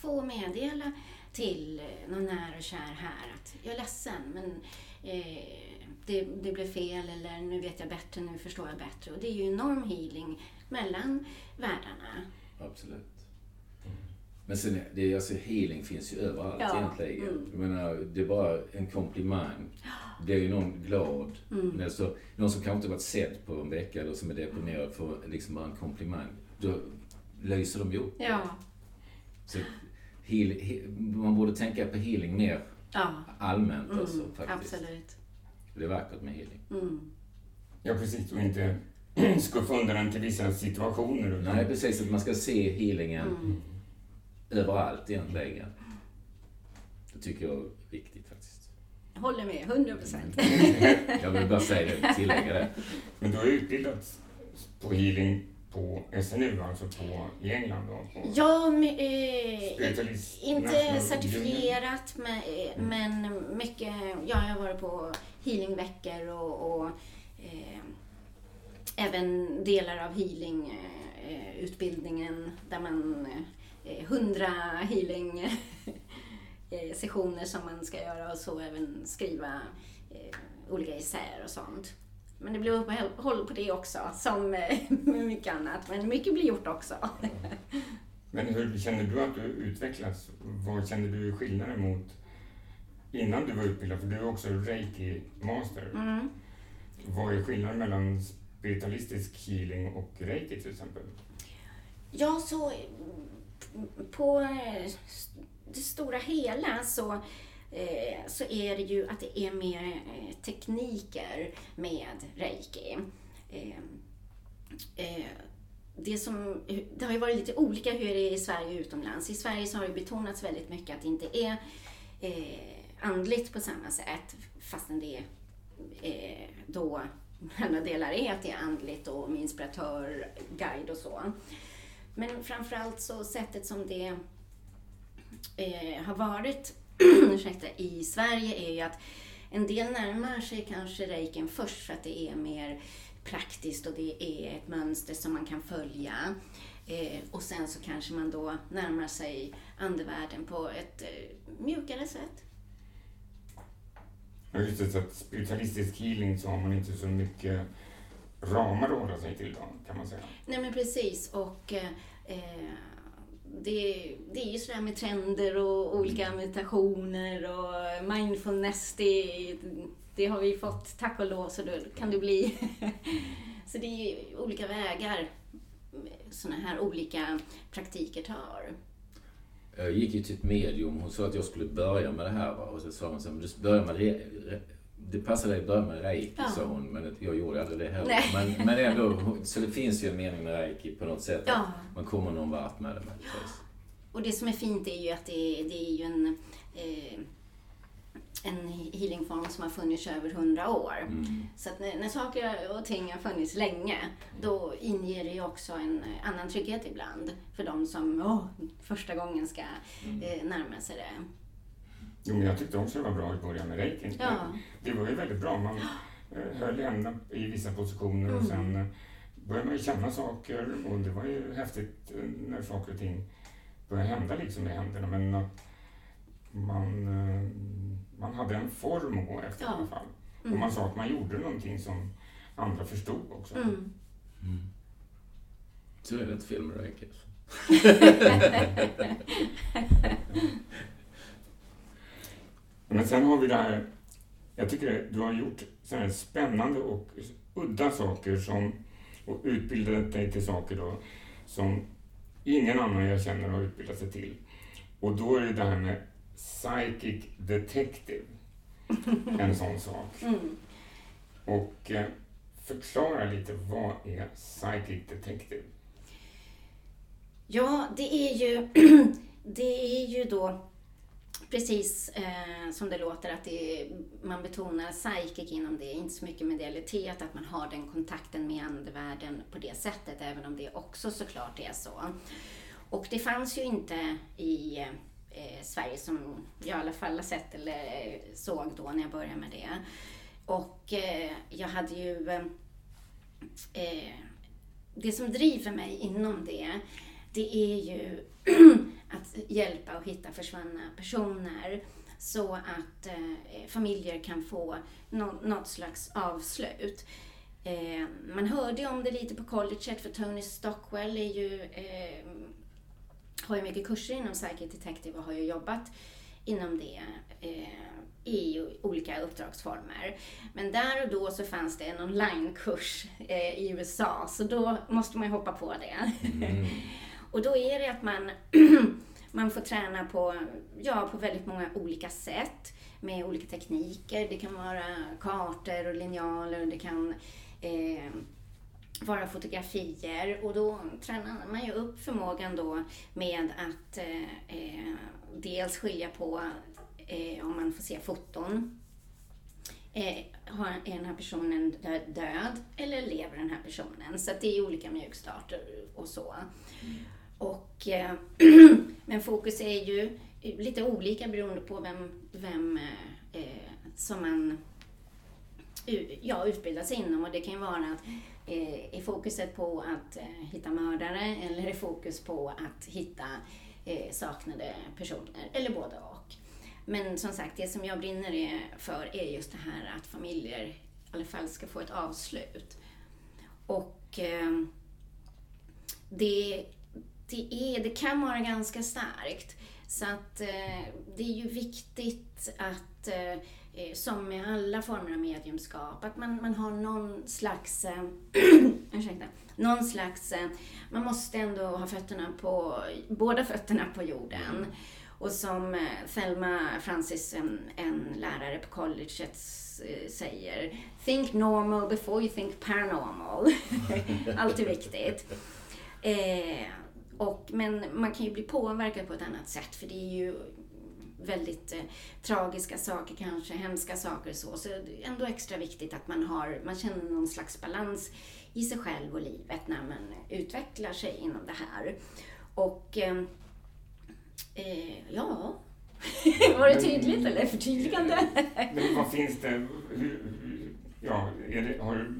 få meddela till eh, någon nära och kär här att jag är ledsen men eh, det, det blev fel eller nu vet jag bättre, nu förstår jag bättre. Och det är ju enorm healing mellan världarna. Absolut. Men sen, det, är alltså, healing finns ju överallt Ja, egentligen. mm. Jag menar, det är bara en komplimang. <gasps> Det är ju någon glad. Mm. Men alltså, någon som kanske inte varit sedd på en vecka eller som är deprimerad får liksom bara en komplimang. Då lyser de ju upp. Ja. Så heal, he, man borde tänka på healing mer Ja, allmänt mm, alltså, faktiskt. absolut. Det är vackert med healing. Mm. Ja, precis. Och inte <clears throat> skuffa undan den till vissa situationer. Nej, precis. Att man ska se healingen Mm. Överallt egentligen. Det tycker jag är viktigt faktiskt. Håller med, 100 procent. <laughs> Jag vill bara säga det, tillägga det. Men du har utbildats på healing på SNU, alltså på, i England då? På Ja, men, eh, inte certifierat men, eh, men mycket, ja jag har varit på healingveckor och, och eh, även delar av healingutbildningen där man eh, hundra healing <laughs> eh, sessioner som man ska göra och så även skriva eh, olika essäer och sånt. Men det blir uppehåll på det också, som eh, <laughs> med mycket annat. Men mycket blir gjort också. <laughs> Men hur känner du att du utvecklats? Vad känner du skillnaden mot innan du var utbildad? För du är också reiki-master. Mm. Vad är skillnaden mellan spiritualistisk healing och reiki till exempel? Ja, så på eh, det stora hela så, eh, så är det ju att det är mer eh, tekniker med reiki. Ehm, det, som, det har ju varit lite olika hur det är i Sverige och utomlands. I Sverige så har det betonats väldigt mycket att det inte är andligt på samma sätt fastän det då andra delar är att det är andligt och med inspiratör, guide och så. Men framförallt så sättet som det eh, har varit <clears throat> ursäkta, i Sverige är ju att en del närmar sig kanske reiken först för att det är mer praktiskt och det är ett mönster som man kan följa. Eh, och sen så kanske man då närmar sig andevärlden på ett eh, mjukare sätt. Ja, just det, så att spiritualistisk healing så har man inte så mycket ramar att hålla sig till då, kan man säga. Nej men precis och eh, eh, det, det är ju sådär med trender och olika meditationer och mindfulness. Det, det har vi fått, tack och lov, så då kan det bli... <laughs> så det är ju olika vägar sådana här olika praktiker tar. Jag gick ju till ett medium. Hon sa att jag skulle börja med det här. Va? Och så sa hon så här, men du börjar med re, re, det passar dig att börja med reiki, Ja. sa hon. Men jag gjorde aldrig det heller. Men, men ändå, så det finns ju en mening med reiki på något sätt. Ja. Att man kommer någon vart med det. möjligtvis. Och det som är fint är ju att det, det är ju en, eh, en healingform som har funnits över hundra år. Mm. Så att när, när saker och ting har funnits länge, då inger det ju också en annan trygghet ibland för de som åh, första gången ska eh, närma sig det. Jo, men jag tyckte också det var bra i början med reikin. Ja. Det var ju väldigt bra. Man eh, höll händerna i vissa positioner och Mm. sen eh, började man ju känna saker och det var ju häftigt eh, när saker och ting började hända liksom i händerna. Men att man, man hade en form att gå efter i Ja. alla fall. Och Mm. man sa att man gjorde någonting som andra förstod också. Mm. Mm. Så är det inte fel med reiki. alltså. <laughs> <laughs> Men sen har vi det här, jag tycker du har gjort så här spännande och udda saker som, och utbildat dig till saker då, som ingen annan jag känner har utbildat sig till. Och då är det det här med psychic detective. <laughs> En sån sak. Mm. Och eh, förklara lite, vad är psychic detective? Ja, det är ju, <clears throat> det är ju då precis eh, som det låter att det man betonar psychic inom det, inte så mycket medialitet, att man har den kontakten med andevärlden på det sättet, även om det också såklart är så. Och det fanns ju inte i eh, Sverige som jag i alla fall har sett eller såg då när jag började med det. Och eh, jag hade ju eh, eh det som driver mig inom det, det är ju <clears throat> eh, att hjälpa och hitta försvunna personer så att eh, familjer kan få no något slags avslut. Eh, man hörde om det lite på colleget för Tony Stockwell är ju, eh, har ju mycket kurser inom Psychic Detective och har ju jobbat inom det eh, i olika uppdragsformer. Men där och då så fanns det en onlinekurs eh, i USA så då måste man ju hoppa på det. Mm. <laughs> och då är det att man <clears throat> Man får träna på, ja, på väldigt många olika sätt med olika tekniker. Det kan vara kartor och linjaler, och det kan eh, vara fotografier och då tränar man ju upp förmågan då med att eh, eh dels skilja på eh, om man får se foton. Eh, är den här personen död eller lever den här personen? Så det är olika mjukstarter och så. Mm. Och, eh, <clears throat> men fokus är ju lite olika beroende på vem, vem eh, som man ja, utbildar sig inom. Och det kan ju vara att eh, är fokuset på att eh, hitta mördare eller är fokus på att hitta eh, saknade personer, eller både och. Men som sagt, det som jag brinner för är just det här att familjer i alla fall ska få ett avslut. Och eh, det det, är, det kan vara ganska starkt. Så att eh, det är ju viktigt att, eh, eh som med alla former av mediumskap, att man, man har någon slags, eh, <clears throat> ursäkta, någon slags, eh, man måste ändå ha fötterna på, båda fötterna på jorden. Och som eh, Thelma Francis, en, en lärare på colleget, eh, säger, think normal before you think paranormal. <laughs> Alltid viktigt. Eh, och, men man kan ju bli påverkad på ett annat sätt för det är ju väldigt eh, tragiska saker kanske, hemska saker så. Så det är ändå extra viktigt att man, har, man känner någon slags balans i sig själv och livet när man utvecklar sig inom det här. Och eh, eh, ja, <laughs> var det tydligt eller förtydligande? <laughs> Men vad finns det, ja, det, har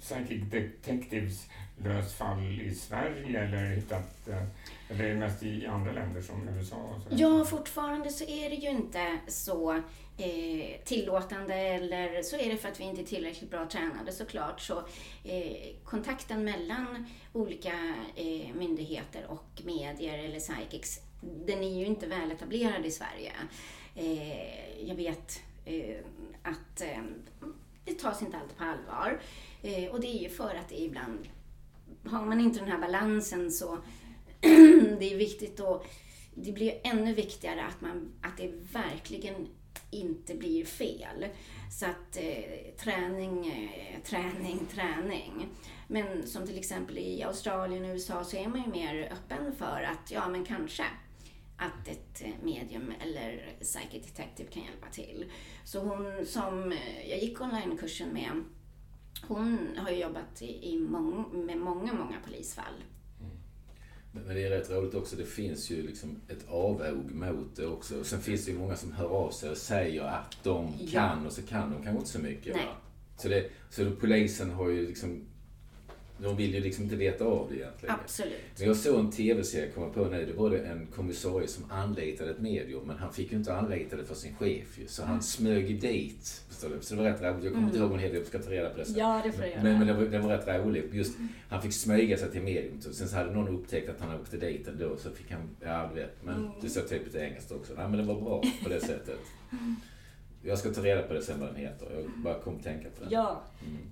Psychic Detectives löst fall i Sverige eller hittat eh, eller är det mest i andra länder som USA? Och? Ja, fortfarande så är det ju inte så eh, tillåtande eller så är det för att vi inte är tillräckligt bra tränade såklart. Så eh, kontakten mellan olika eh, myndigheter och medier eller psychics, den är ju inte väl etablerad i Sverige. Eh, jag vet eh, att eh, det tas inte alltid på allvar. Eh, och det är ju för att det ibland har man inte den här balansen så <clears throat> det är viktigt att det blir ännu viktigare att, man, att det verkligen inte blir fel. Så att eh, träning, eh, träning, träning. Men som till exempel i Australien och USA så är man ju mer öppen för att, ja men kanske, att ett eh, medium eller psychic detective kan hjälpa till. Så hon som eh, jag gick onlinekursen med hon har ju jobbat i, i mång, med många, många polisfall. Mm. Men det är rätt roligt också, det finns ju liksom ett avåg mot det också. Och sen finns det ju många som hör av sig och säger att de kan ja. och så kan de kanske inte så mycket. Så, det, så polisen har ju liksom de vill ju liksom inte veta av det egentligen. Absolut. Men jag såg en tv-serie komma på nu. Det var det en kommissarie som anlitade ett medium. Men han fick ju inte anlita det för sin chef ju. Så han mm. smög dit. Förstår du? Så det var rätt roligt. Jag kommer inte mm. ihåg hon heter. Jag ska ta reda på det sen. Ja, det får jag Men, men det, var, det var rätt roligt. Just, han fick smyga sig till medium. Sen så hade någon upptäckt att han åkte dit ändå. Så fick han, ja du vet. Men mm. det står typ lite engelskt också. Nej men det var bra på det <laughs> sättet. Jag ska ta reda på det sen vad den heter. Jag bara kom att tänka på den. Ja. Mm.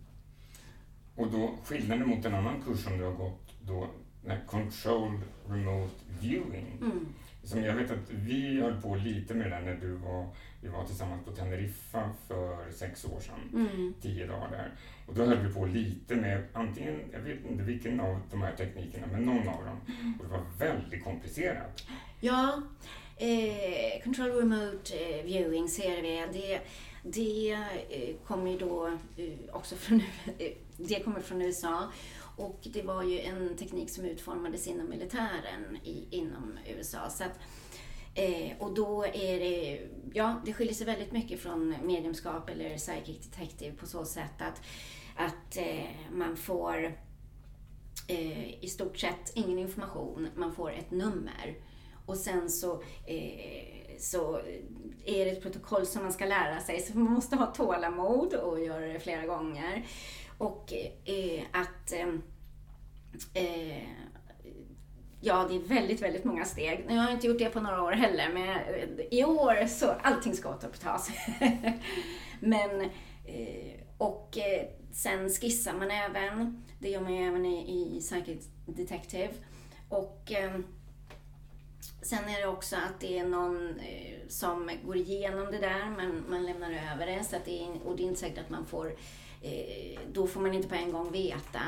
Och då skillnaden mot en annan kurs som du har gått då, Controlled Remote Viewing. Mm. som jag vet att vi höll på lite med det när du var, vi var tillsammans på Teneriffa för sex år sedan, Mm. tio dagar där. Och då höll vi på lite med antingen, jag vet inte vilken av de här teknikerna, men någon av dem. Och det var väldigt komplicerat. Ja, eh, Control Remote eh, Viewing, CRV, det, det eh, kommer ju då eh, också från, <laughs> det kommer från USA. Och det var ju en teknik som utformades inom militären i, inom USA. Så att, eh, och då är det, ja, det skiljer sig väldigt mycket från mediumskap eller psychic detective på så sätt att, att eh, man får eh, i stort sett ingen information, man får ett nummer. Och sen så, eh, så är det ett protokoll som man ska lära sig, så man måste ha tålamod och göra det flera gånger. Och eh, att eh, eh, Ja, det är väldigt, väldigt många steg. Jag har inte gjort det på några år heller, men eh, i år så allting ska återupptas. <laughs> men, eh, och eh, sen skissar man även. Det gör man ju även i, i Psychic Detective. Och ehm, sen är det också att det är någon som går igenom det där, man, man lämnar över det. Så att det är, och det är inte säkert att man får då får man inte på en gång veta.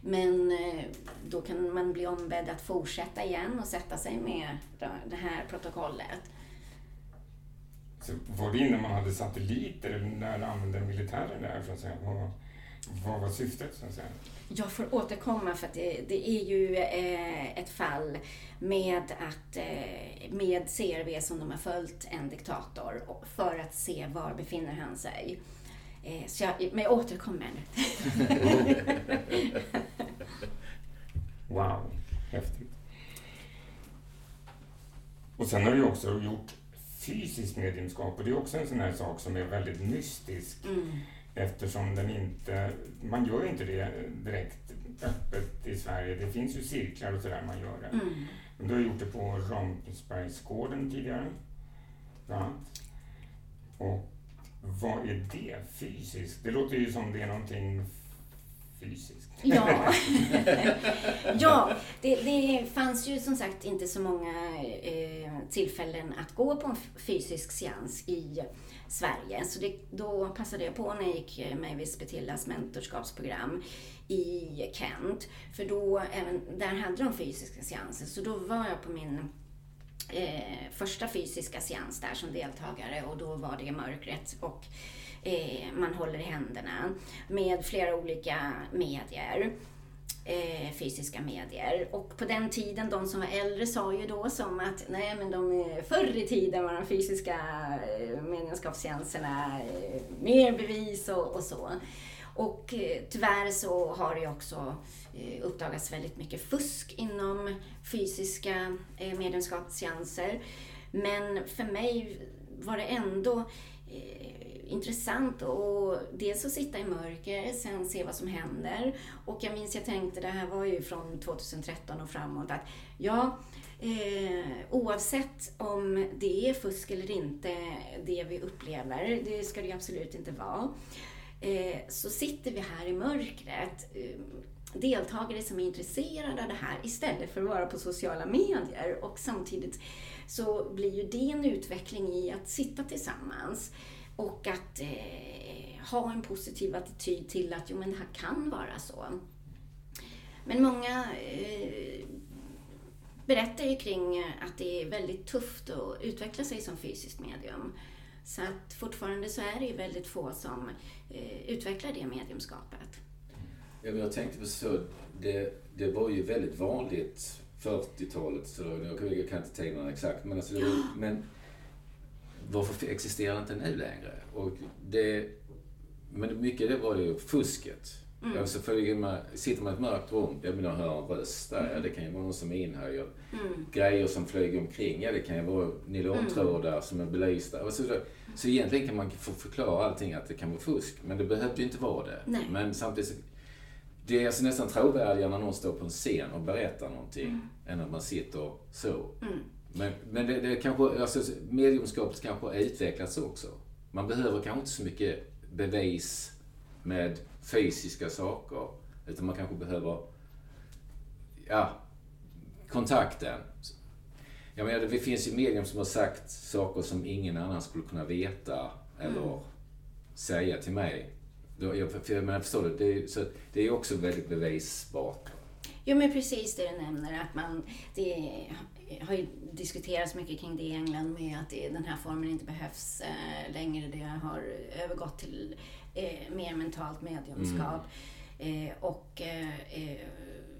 Men eh, då kan man bli ombedd att fortsätta igen och sätta sig med det här protokollet. Så var det innan man hade satelliter eller när använde militären det här? Så att säga? Vad, vad var syftet? Så att säga? Jag får återkomma för att det, det är ju eh, ett fall med, att, eh, med CRV som de har följt en diktator för att se var befinner han sig. Eh, så jag, men jag återkommer. <laughs> Wow, häftigt. Och sen har du också gjort fysiskt mediumskap och det är också en sån här sak som är väldigt mystisk Mm. eftersom den inte, man gör inte det direkt öppet i Sverige. Det finns ju cirklar och sådär man gör det. Mm. Men du har gjort det på Ramsbergsgården tidigare, bland annat. Och vad är det fysiskt? Det låter ju som det är någonting fysiskt. Ja, <laughs> ja det, det fanns ju som sagt inte så många eh, tillfällen att gå på en fysisk seans i Sverige. Så det, då passade jag på när jag gick Mavis Betillas mentorskapsprogram i Kent. För då, även, där hade de fysiska seanser. Så då var jag på min eh, första fysiska seans där som deltagare och då var det mörkret och eh, man håller i händerna med flera olika medier. Eh, fysiska medier. Och på den tiden, de som var äldre sa ju då som att nej men de eh, förr i tiden var de fysiska eh, medlemskapstjänsterna eh, mer bevis och, och så. Och eh, tyvärr så har det ju också eh, uppdagats väldigt mycket fusk inom fysiska eh. Men för mig var det ändå eh, intressant att dels att sitta i mörker, sen se vad som händer. Och jag minns jag tänkte, det här var ju från 2013 och framåt, att ja, eh, oavsett om det är fusk eller inte, det vi upplever, det ska det ju absolut inte vara, Eh, så sitter vi här i mörkret eh, deltagare som är intresserade av det här istället för att vara på sociala medier. Och samtidigt så blir ju det en utveckling i att sitta tillsammans och att eh, ha en positiv attityd till att jo, men det här kan vara så. Men många eh, berättar ju kring att det är väldigt tufft att utveckla sig som fysiskt medium. Så att fortfarande så är det ju väldigt få som eh, utvecklar det mediumskapet. Ja, men jag tänkte på så, det, det var ju väldigt vanligt 40-talet, så jag kan, inte tiderna exakt, men, alltså, var, men varför existerar inte nu längre? Och det, men mycket det var ju fusket. Mm. Alltså man, sitter man i ett mörkt rum, ja jag hör en röst där, ja, det kan ju vara någon som är inhöjd. Mm. Grejer som flyger omkring, ja det kan ju vara nylontrådar som är belysta. Och så, egentligen kan man få förklara allting att det kan vara fusk, men det behövde ju inte vara det. Nej. Men samtidigt, så- det är alltså nästan trovärdigare när någon står på en scen och berättar någonting, än att man sitter så. Mm. Men, men det, det kanske, alltså, mediumskapet kanske har utvecklats också. Man behöver kanske inte så mycket bevis med fysiska saker. Utan man kanske behöver, ja, kontakten. Jag menar, det finns ju medium som har sagt saker som ingen annan skulle kunna veta eller mm. säga till mig. Jag, för jag menar, förstår du? Det är, så det är också väldigt bevisbart. Jo, men precis det du nämner. Att man, det har ju diskuterats mycket kring det i England med att den här formen inte behövs eh, längre. Det har övergått till eh, mer mentalt mediumskap. Mm. Eh, och eh, eh,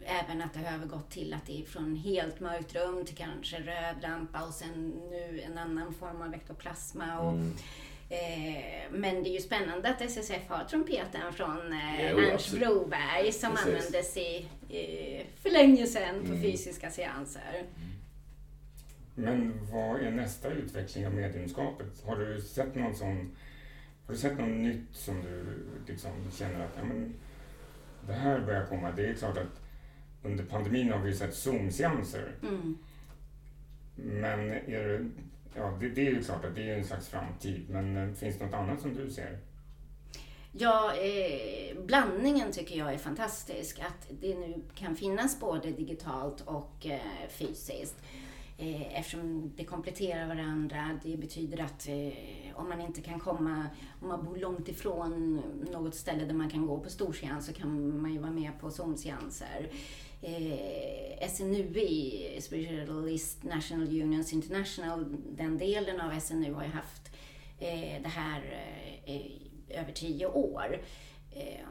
även att det har övergått till att det är från helt mörkt rum till kanske röd lampa och sen nu en annan form av ektoplasma. Och, mm. Eh, men det är ju spännande att SSF har trumpeten från eh, Ernst Broberg som Precis. användes i, eh, för länge sedan på mm. fysiska seanser. Men vad är nästa utveckling av mediumskapet? Har du sett någon sån, har du sett något nytt som du liksom känner att ja, men, det här börjar komma? Det är klart att under pandemin har vi sett Zoom-seanser. Mm. Men är det, ja, det, det, är ju klart att det är en slags framtid, men eh, finns det något annat som du ser? Ja, eh, blandningen tycker jag är fantastisk. Att det nu kan finnas både digitalt och eh, fysiskt. Eh, eftersom det kompletterar varandra. Det betyder att eh, om man inte kan komma, om man bor långt ifrån något ställe där man kan gå på storseans så kan man ju vara med på zonseanser. Eh, SNUI, Spiritualist National Unions International, den delen av SNU har ju haft eh, det här eh, över tio år. Eh,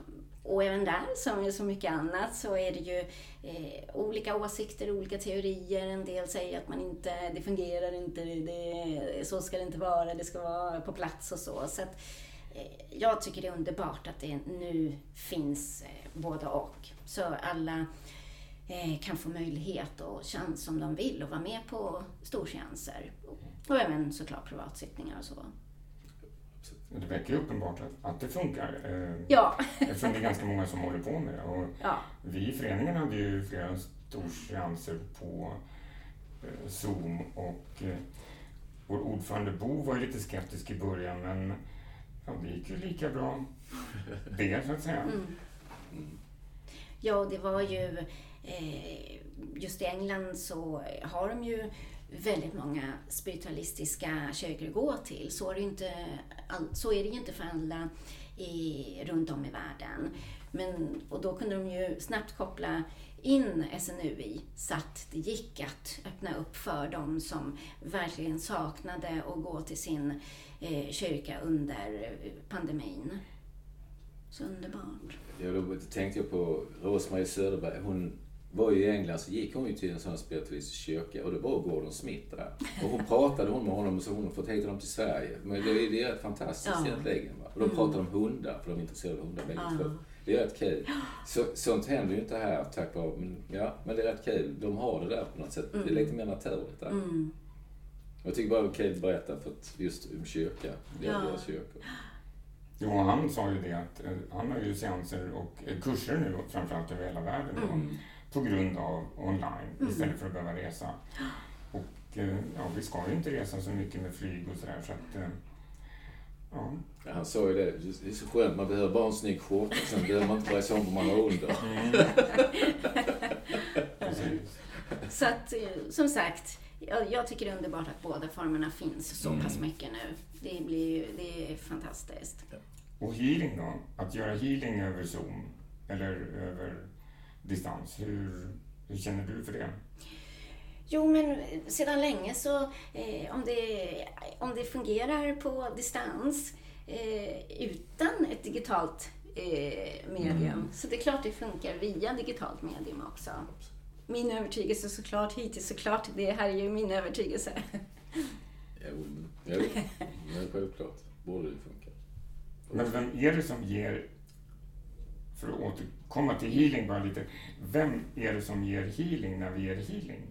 och även där, som så mycket annat, så är det ju eh, olika åsikter, olika teorier. En del säger att man inte, det fungerar inte, det, så ska det inte vara, det ska vara på plats och så. så att, eh, jag tycker det är underbart att det nu finns eh, både och. Så alla eh, kan få möjlighet och chans om de vill att vara med på storseanser. Och även såklart privatsittningar och så. Det verkar ju uppenbart att, att det funkar. Eh, ja. eftersom det är ganska många som håller på med det. Och ja. Vi i föreningen hade ju flera storseanser på eh, Zoom och eh, vår ordförande Bo var ju lite skeptisk i början men ja, det gick ju lika bra <laughs> det så att säga. Mm. Ja, det var ju eh, just i England så har de ju väldigt många spiritualistiska kyrkor att gå till. Så är det, inte, så är det ju inte för alla i, runt om i världen. Men, och då kunde de ju snabbt koppla in SNUI så att det gick att öppna upp för dem som verkligen saknade att gå till sin eh, kyrka under pandemin. Så underbart. Ja, då tänkte jag på Rosmarie Söderberg. Hon var ju i England så gick hon ju till en sån spiritualistisk kyrka och det var Gordon Smith där. Och hon pratade hon med honom och så hon fått hit honom till Sverige. Men det är, det är fantastiskt ja. egentligen. Va? Och de mm. pratade om hundar, för de är intresserade av hundar bägge ja. två. Det är rätt kul. Så, sånt händer ju inte här tack vare, men, ja, men det är rätt kul. De har det där på något sätt. Mm. Det är lite mer naturligt där. Mm. Jag tycker bara det var kul att berätta för att just om kyrka, ja. deras kyrkor. Jo, han sa ju det att eh, han har ju seanser och eh, kurser nu framförallt över hela världen. Mm på grund av online mm. istället för att behöva resa. Och eh, ja, vi ska ju inte resa så mycket med flyg och sådär så att eh, Ja. ja. Han sa ju det. Det är så skönt, man behöver bara en snygg skjorta. Sen behöver man inte bry sig om vad man har under. Mm. <laughs> så att, eh, som sagt, jag, jag, tycker det är underbart att båda formerna finns så pass mm. mycket nu. Det, blir, det är fantastiskt. Och healing då? Att göra healing över Zoom eller över distans. Hur, hur känner du för det? Jo, men sedan länge så eh, om, det, om det fungerar på distans eh, utan ett digitalt eh, medium, mm. så det är klart det funkar via digitalt medium också. Min övertygelse såklart hittills, såklart, det här är ju min övertygelse. Jo, ja, men självklart borde det funka. Men vem är det som ger för att återkomma till healing bara lite. Vem är det som ger healing när vi ger healing?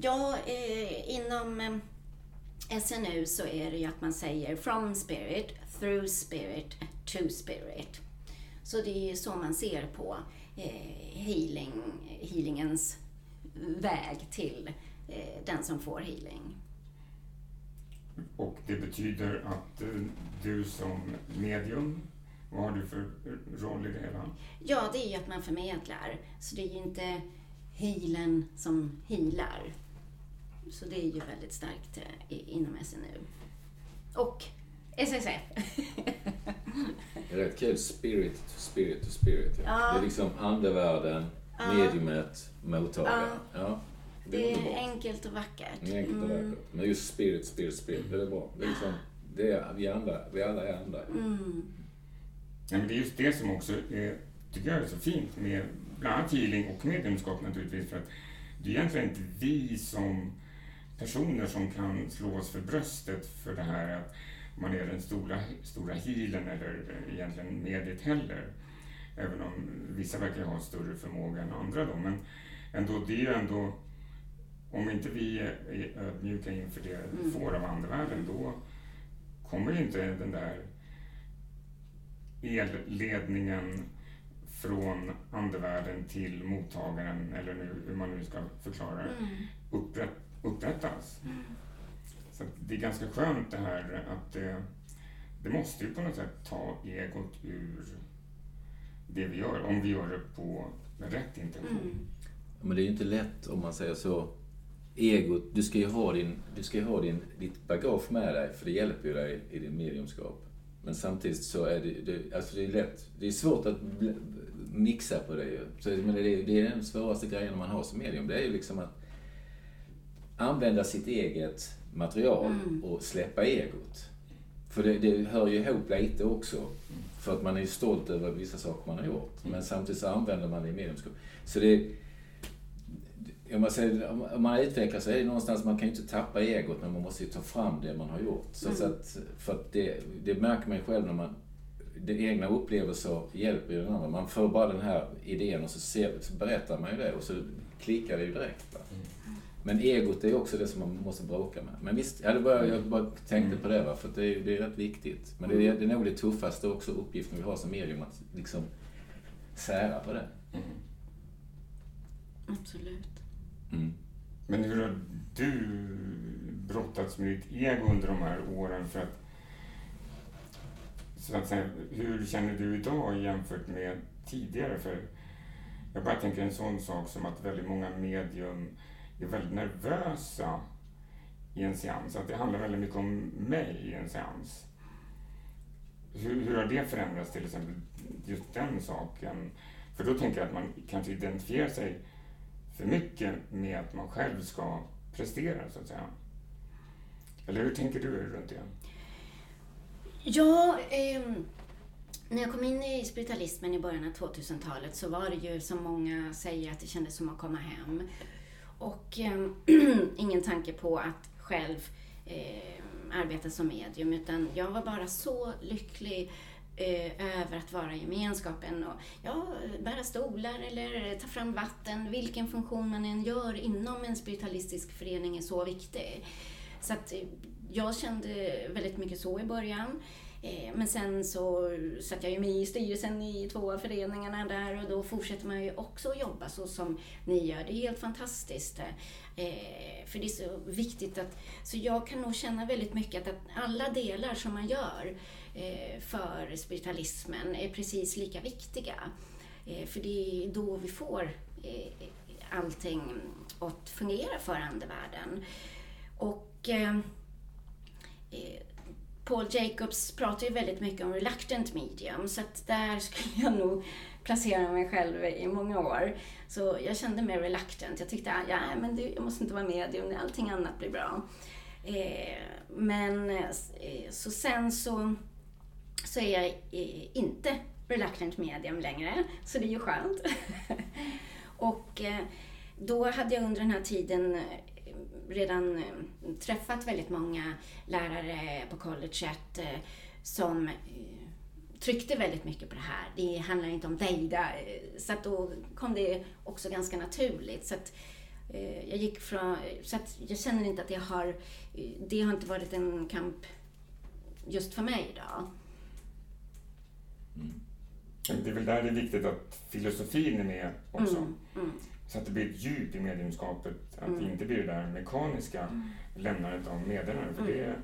Ja, eh, inom eh, SNU så är det ju att man säger from spirit, through spirit, to spirit. Så det är ju så man ser på eh, healing, healingens väg till eh, den som får healing. Och det betyder att eh, du som medium vad har du för roll i det hela? Ja, det är ju att man förmedlar. Så det är ju inte healen som healar. så det är ju väldigt starkt eh, inom SNU. Och SSF. Det är rätt kul. Spirit to spirit to spirit. Ja. Ja. Det är liksom andevärlden, Ja. mediumet, mottagaren. Ja. Det är underbart. enkelt och vackert. Det är enkelt och Mm. vackert. Men just spirit, spirit, spirit. Det är bra. Det är liksom, det är, vi, andra, vi alla är andra. Mm. Ja, men det är just det som också är, tycker jag är så fint med bland annat healing och mediumskap naturligtvis. För att det är egentligen inte vi som personer som kan slå oss för bröstet för det här att man är den stora, stora healen eller egentligen mediet heller. Även om vissa verkar ha större förmåga än andra då. Men ändå, det är ju ändå, om inte vi är ödmjuka inför det vi Mm. får av andevärlden, då kommer ju inte den där elledningen från andevärlden till mottagaren, eller nu, hur man nu ska förklara det, Mm. upprätt, upprättas. Så att det är ganska skönt det här att det, det måste ju på något sätt ta egot ur det vi gör, om vi gör det på rätt intention. Mm. Men det är ju inte lätt om man säger så. Egot, du ska ju ha, din, du ska ju ha din, ditt bagage med dig, för det hjälper ju dig i din mediumskap. Men samtidigt så är det, det, alltså det är lätt. Det är svårt att mixa på det ju. Så, men det, är- det är den svåraste grejen man har som medium. Det är ju liksom att använda sitt eget material Mm. och släppa egot. För det, det hör ju ihop lite också. För att man är ju stolt över vissa saker man har gjort. Men samtidigt så använder man det i mediumskap. Så det... Om man, säger, om man utvecklar så är det någonstans, man kan ju inte tappa egot men man måste ju ta fram det man har gjort. Så, så att, för att det, det märker man ju själv när man... Det egna upplevelser hjälper ju den andra. Man får bara den här idén och så, ser, så berättar man ju det och så klickar det ju direkt. Va? Men egot är ju också det som man måste bråka med. Men visst, ja, det bara, jag bara tänkte på det va, för att det är, det är rätt viktigt. Men det är, det är nog det tuffaste också uppgiften vi har som medium, att liksom sära på det. Mm. Absolut. Mm. Men hur har du brottats med ditt ego under de här åren? För att, så att säga, hur känner du idag jämfört med tidigare? För jag bara tänker en sån sak som att väldigt många medium är väldigt nervösa i en seans. Att det handlar väldigt mycket om mig i en seans. Hur, hur har det förändrats till exempel, just den saken? För då tänker jag att man kanske identifierar sig för mycket med att man själv ska prestera, så att säga. Eller hur tänker du runt det? Ja, eh, när jag kom in i spiritualismen i början av 2000-talet så var det ju som många säger att det kändes som att komma hem. Och eh, <clears throat> ingen tanke på att själv eh, arbeta som medium utan jag var bara så lycklig eh, Eh, över att vara i gemenskapen och ja, bära stolar eller ta fram vatten. Vilken funktion man än gör inom en spiritualistisk förening är så viktig. Så att eh, jag kände väldigt mycket så i början. Eh, men sen så satt jag ju med i styrelsen i två av föreningarna där och då fortsätter man ju också att jobba så som ni gör. Det är helt fantastiskt. För det är så viktigt att... Så jag kan nog känna väldigt mycket att alla delar som man gör Eh, för spiritualismen är precis lika viktiga. Eh, för det är då vi får eh, allting att fungera för andevärlden. Och Paul Jacobs pratar ju väldigt mycket om reluctant medium, så att där <laughs> skulle jag nog placera mig själv i många år. Så jag kände mig reluctant. Jag tyckte att ja, men det, jag måste inte vara medium, allting annat blir bra. Eh, men eh, så sen så, så är jag eh, inte reluctant medium längre, så det är ju skönt. <laughs> Och eh, då hade jag under den här tiden eh, redan träffat väldigt många lärare på colleget som tryckte väldigt mycket på det här. Det handlar inte om Deida. Så att då kom det också ganska naturligt. Så att jag gick från, så att jag känner inte att jag har, det har inte varit en kamp just för mig idag. Det är väl där det är viktigt att filosofin är med också. Mm, mm. Så att det blir ett djup i mediumskapet. Att det Mm. inte blir det där mekaniska lämnandet av meddelanden. För det,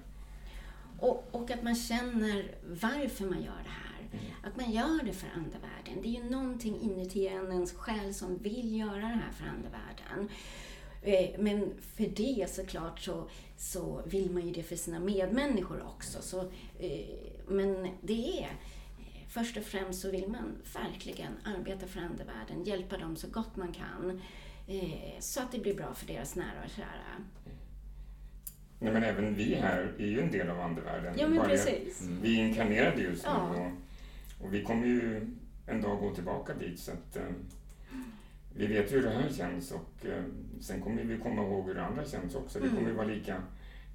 Och, och att man känner varför man gör det här. Att man gör det för andevärlden. Det är ju någonting inuti en, ens själ som vill göra det här för andevärlden. Eh, Men för det såklart så, så vill man ju det för sina medmänniskor också. Så, eh, men det är Först och främst så vill man verkligen arbeta för andevärlden, hjälpa dem så gott man kan. eh, Så att det blir bra för deras nära och kära. Nej, men även vi här är ju en del av andevärlden. Ja, men Bara precis. Vi är inkarnerade just nu Ja. och, och vi kommer ju en dag gå tillbaka dit så att eh, vi vet ju hur det här känns och eh, sen kommer vi komma ihåg hur det andra känns också. Det Mm. kommer ju vara lika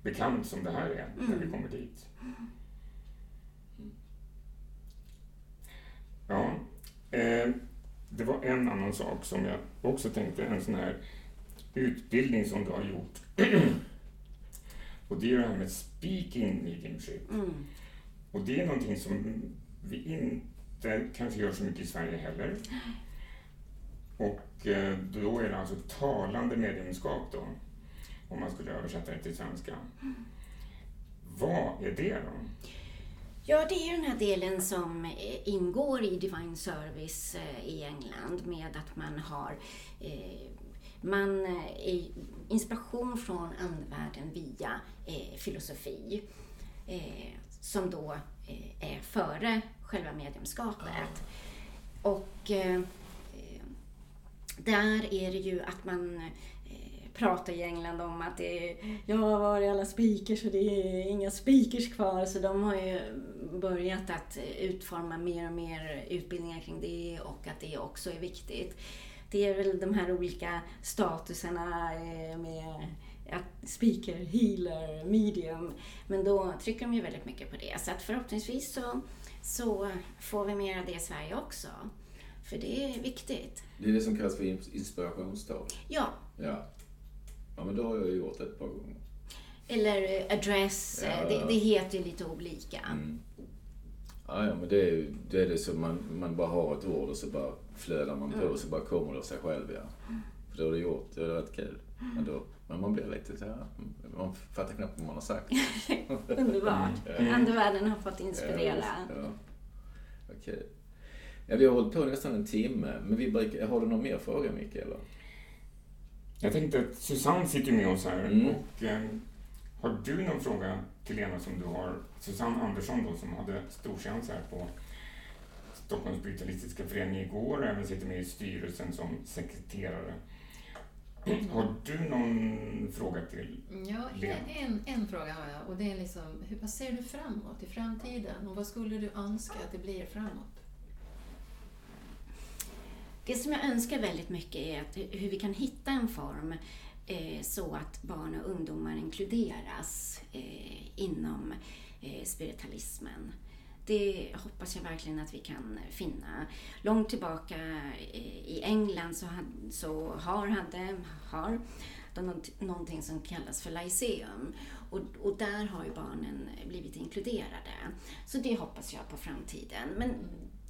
bekant som det här är när Mm. vi kommer dit. Ja, eh, det var en annan sak som jag också tänkte, en sån här utbildning som du har gjort. <clears throat> och det är det här med speaking mediumship. Mm. Och det är någonting som vi inte kanske gör så mycket i Sverige heller. <gasps> Och eh, då är det alltså talande mediumskap då, om man skulle översätta det till svenska. Vad är det då? Ja, det är den här delen som eh, ingår i Divine Service eh, i England med att man har eh, man, inspiration från andevärlden via filosofi som då är före själva mediumskapet. Och där är det ju att man pratar i England om att det är, ja var är alla speakers och det är inga speakers kvar så de har ju börjat att utforma mer och mer utbildningar kring det och att det också är viktigt. Det är väl de här olika statuserna eh, med att speaker, healer, medium. Men då trycker de ju väldigt mycket på det. Så att förhoppningsvis så, så får vi mer av det i Sverige också. För det är viktigt. Det är det som kallas för ins- inspirationstal. Ja, Ja. Ja, men då har jag gjort det ett par gånger. eller eh, address. eh, Ja. Det, det heter ju lite olika. Mm. Ja, ja, men det är, det är det som man, man bara har ett ord och så bara flödar man på och så bara kommer det av sig själv. Ja. För då är det gjort. Det är rätt kul. Men, då, men man blir lite så här, man fattar knappt vad man har sagt. <laughs> Underbart. Mm. Andevärlden har fått inspirera. Ja, ja. Okej. Ja, vi har hållit på nästan en timme, men vi brukar, har du någon mer fråga Micke? Eller? Jag tänkte att Susanne sitter med oss här Mm. och eh, har du någon fråga till Lena som du har? Susanne Andersson då som hade storseans här på Stockholms Spiritualistiska förening igår och även sitter med i styrelsen som sekreterare. <clears throat> Har du någon fråga till? Ja, Lena. en, en fråga har jag och det är liksom, hur, ser du framåt i framtiden och vad skulle du önska att det blir framåt? Det som jag önskar väldigt mycket är att hur vi kan hitta en form eh, så att barn och ungdomar inkluderas eh, inom eh, spiritualismen. Det hoppas jag verkligen att vi kan finna. Långt tillbaka eh, i England så, had, så har, hade, har de någonting som kallas för Lyceum. Och, och där har ju barnen blivit inkluderade. Så det hoppas jag på framtiden. Men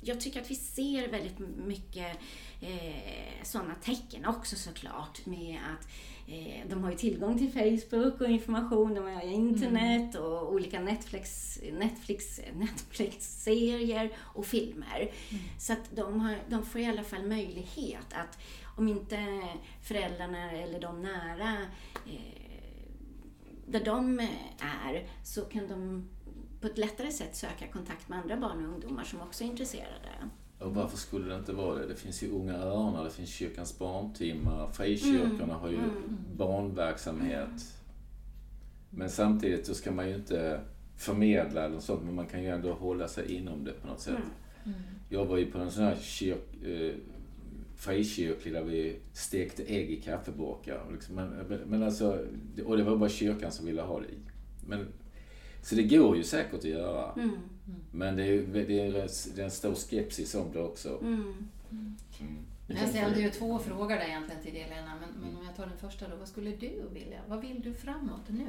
jag tycker att vi ser väldigt mycket eh, sådana tecken också såklart med att eh, de har ju tillgång till Facebook och information, de har internet och olika Netflix, Netflix, Netflix-serier och filmer. Så att de, har, de får i alla fall möjlighet att, om inte föräldrarna eller de nära eh, där de är, så kan de på ett lättare sätt söka kontakt med andra barn och ungdomar som också är intresserade. Och varför skulle det inte vara det? Det finns ju Unga Örnar, det finns Kyrkans barntimmar, frikyrkorna har ju barnverksamhet. Men samtidigt så ska man ju inte förmedla eller sånt, men man kan ju ändå hålla sig inom det på något sätt. Jag var ju på en sån här kyrk, eh, frikyrklig där vi stekte ägg i kaffeburkar. Liksom, men, men alltså, och det var bara kyrkan som ville ha det. Men, så det går ju säkert att göra. Mm. Men det är, det, är, det är en stor skepsis om det också. Mm. Mm. Jag ställde ju två frågor där egentligen till dig Lena, men, men om jag tar den första då, vad skulle du vilja? Vad vill du framåt nu?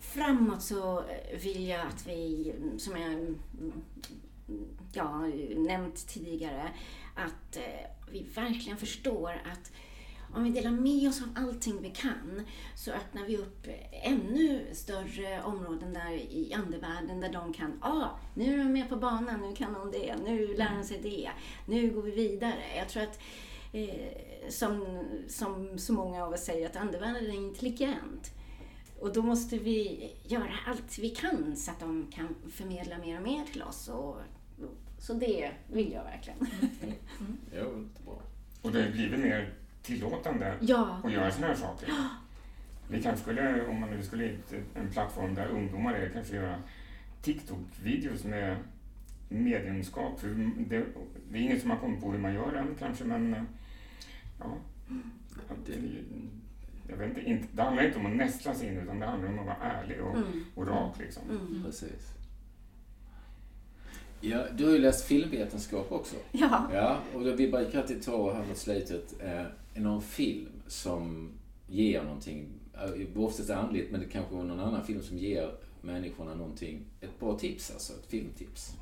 Framåt så vill jag att vi, som jag mm, ja, nämnt tidigare, att eh, vi verkligen förstår att om vi delar med oss av allting vi kan så öppnar vi upp ännu större områden där i andevärlden där de kan, ja, ah, nu är de med på banan, nu kan de det, nu lär de sig det, nu går vi vidare. Jag tror att eh, som, som så många av oss säger att andevärlden är intelligent. Och då måste vi göra allt vi kan så att de kan förmedla mer och mer till oss. Och, så det vill jag verkligen. Ja, bra. Och det har blivit mer tillåtande Ja, att göra sådana här saker. Vi kanske skulle, om man nu skulle hitta en plattform där ungdomar är, kanske göra TikTok-videos med mediumskap. Det, det är inget som man kommit på hur man gör än kanske, men eh, ja. Att, Det- jag vet inte, inte, det handlar inte om att nästla sig in, utan det handlar om att vara ärlig och, Mm. och rak. Liksom. Mm. Precis. Ja, du har ju läst filmvetenskap också. Ja. Ja, och då vi brukar alltid ta här mot slutet eh, någon film som ger någonting, eh, oftast andligt, men det kanske är någon annan film som ger människorna någonting, ett bra tips alltså, ett filmtips.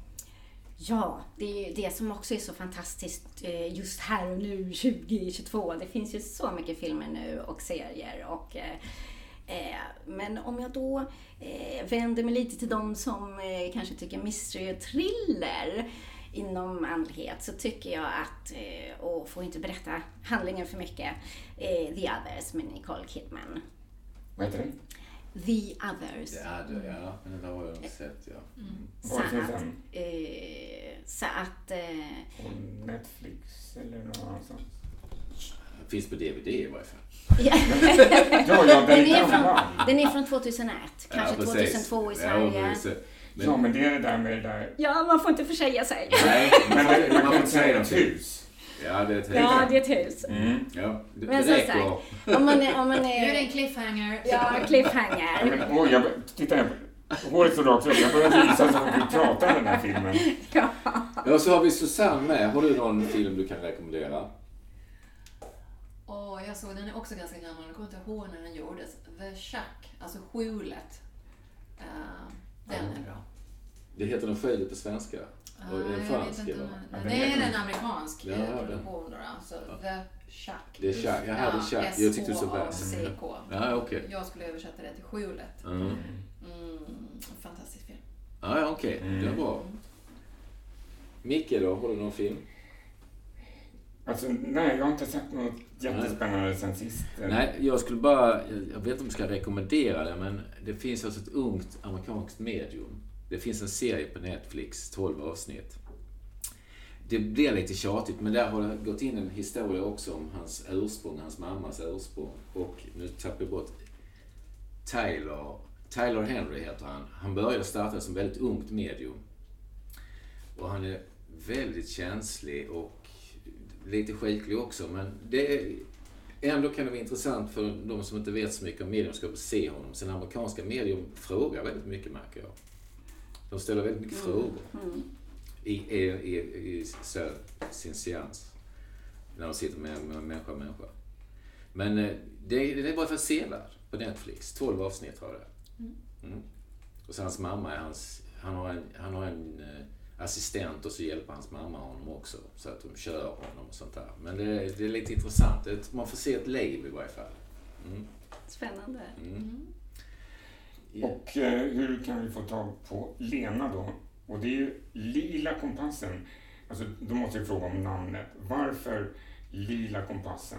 Ja, det är ju det som också är så fantastiskt eh, just här och nu 2022. Det finns ju så mycket filmer nu och serier. Och, eh, eh, men om jag då eh, vänder mig lite till de som eh, kanske tycker mystery och thriller inom andlighet så tycker jag att, eh, och får inte berätta handlingen för mycket, eh, The Others med Nicole Kidman. Vad heter det? The Others. Ja, det, ja men det där har jag sett, ja. Så Var finns att, den? eh, så att eh, Netflix eller någon annanstans? Finns på DVD i varje fall. Ja. <laughs> Ja, ja, den Den är från, den är från 2001, kanske Ja, precis. 2002 i Ja, Sverige. precis. Men, Ja, men det är det där med det där... Ja, man får inte försäga sig. nej, Men man får kan inte säga ett hus. Ja, det är ett Ja, det är ett hus. Mm. Ja, det, Men det som räcker. sagt, Om man är... Om man Nu är det en är cliffhanger. ja, Ja, cliffhanger. men, oj, jag, titta här. Håret så rakt upp. Jag börjar visa så att vi pratar om den här filmen. Ja. Ja, så har vi Susanne med. Har du någon film du kan rekommendera? Åh, jag såg den är också ganska gammal. Jag kommer inte ihåg när den gjordes. The Shack, alltså skjulet. Eh, den är bra. Det heter Den skjulet på svenska. Och är Ah, den fransk eller? Ja, Det är en amerikansk Ja, ja, den. produktion då. Så The Shack. Det är Shack. Jaha, det är Shack. Jag tyckte det såg bäst. S-H-A-C-K. <laughs> Ja, okej. Jag skulle översätta det till skjulet. Mm. Mm, fantastisk film. Ja, ja okej. Det är bra. Micke då? Har du någon film? Alltså, nej, jag har inte sett något jättespännande sen sist. Nej, jag skulle bara... Jag vet inte om jag ska rekommendera det, men det finns alltså ett ungt amerikanskt medium. Det finns en serie på Netflix, 12 avsnitt. Det blir lite tjatigt, men där har det gått in en historia också om hans ursprung, hans mammas ursprung. Och nu tappar jag bort Tyler. Tyler Henry heter han. Han började starta som väldigt ungt medium. Och han är väldigt känslig och lite skicklig också, men det är, ändå kan det vara intressant för de som inte vet så mycket om mediumskap att se honom. Sen amerikanska medium frågar väldigt mycket, märker jag. De ställer väldigt mycket frågor i, i, i, i så, sin seans. När de sitter med, med människa och människa. Men eh, det, det är bara för sevärd på Netflix. 12 avsnitt jag det är. mm. Och så hans mamma är hans... Han har en, han har en eh, assistent och så hjälper hans mamma honom också. Så att de kör honom och sånt där. Men det, är- det är lite intressant. Det, man får se ett liv i varje fall. Mm. Spännande. Mm. Ja. Och eh, hur kan vi få tag på Lena då? Och det är ju Lila kompassen. Alltså, då måste jag fråga om namnet. Varför Lila kompassen?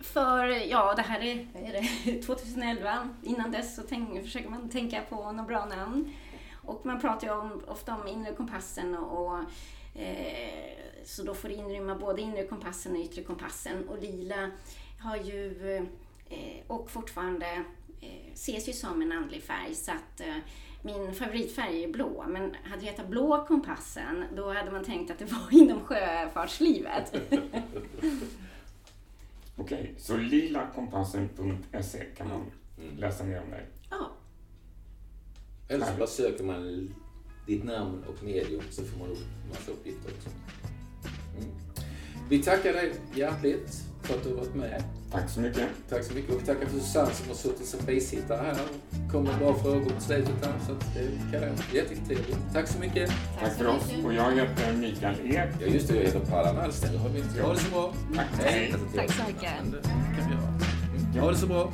För, ja, det här är, är det, <laughs> 2011. Innan dess så tänk, försöker man tänka på något bra namn. Och man pratar ju om, ofta om inre kompassen och, och eh, så då får det inrymma både inre kompassen och yttre kompassen. Och lila har ju, eh, och fortfarande eh, ses ju som en andlig färg så att eh, min favoritfärg är blå, men hade det hetat blå kompassen då hade man tänkt att det var <laughs> inom sjöfartslivet. <laughs> Okej, så lilakompassen.se kan man Mm. läsa mer om dig. Eller så bara söker man ditt namn och medium så får man upp massa uppgifter också. Mm. Vi tackar dig hjärtligt för att du har varit med. Tack så mycket. Tack så mycket och tackar för Susanne som har suttit som bisittare här och kom med bra frågor på slutet här. Så att det är. Jättetrevligt. Tack så mycket. Tack för oss. Och jag heter Mikael Ek. Ja just det, jag heter Pallan Alsten. Ha det så bra. Tack. Hej. Tack så mycket. Det kan vi göra. Ha det så bra.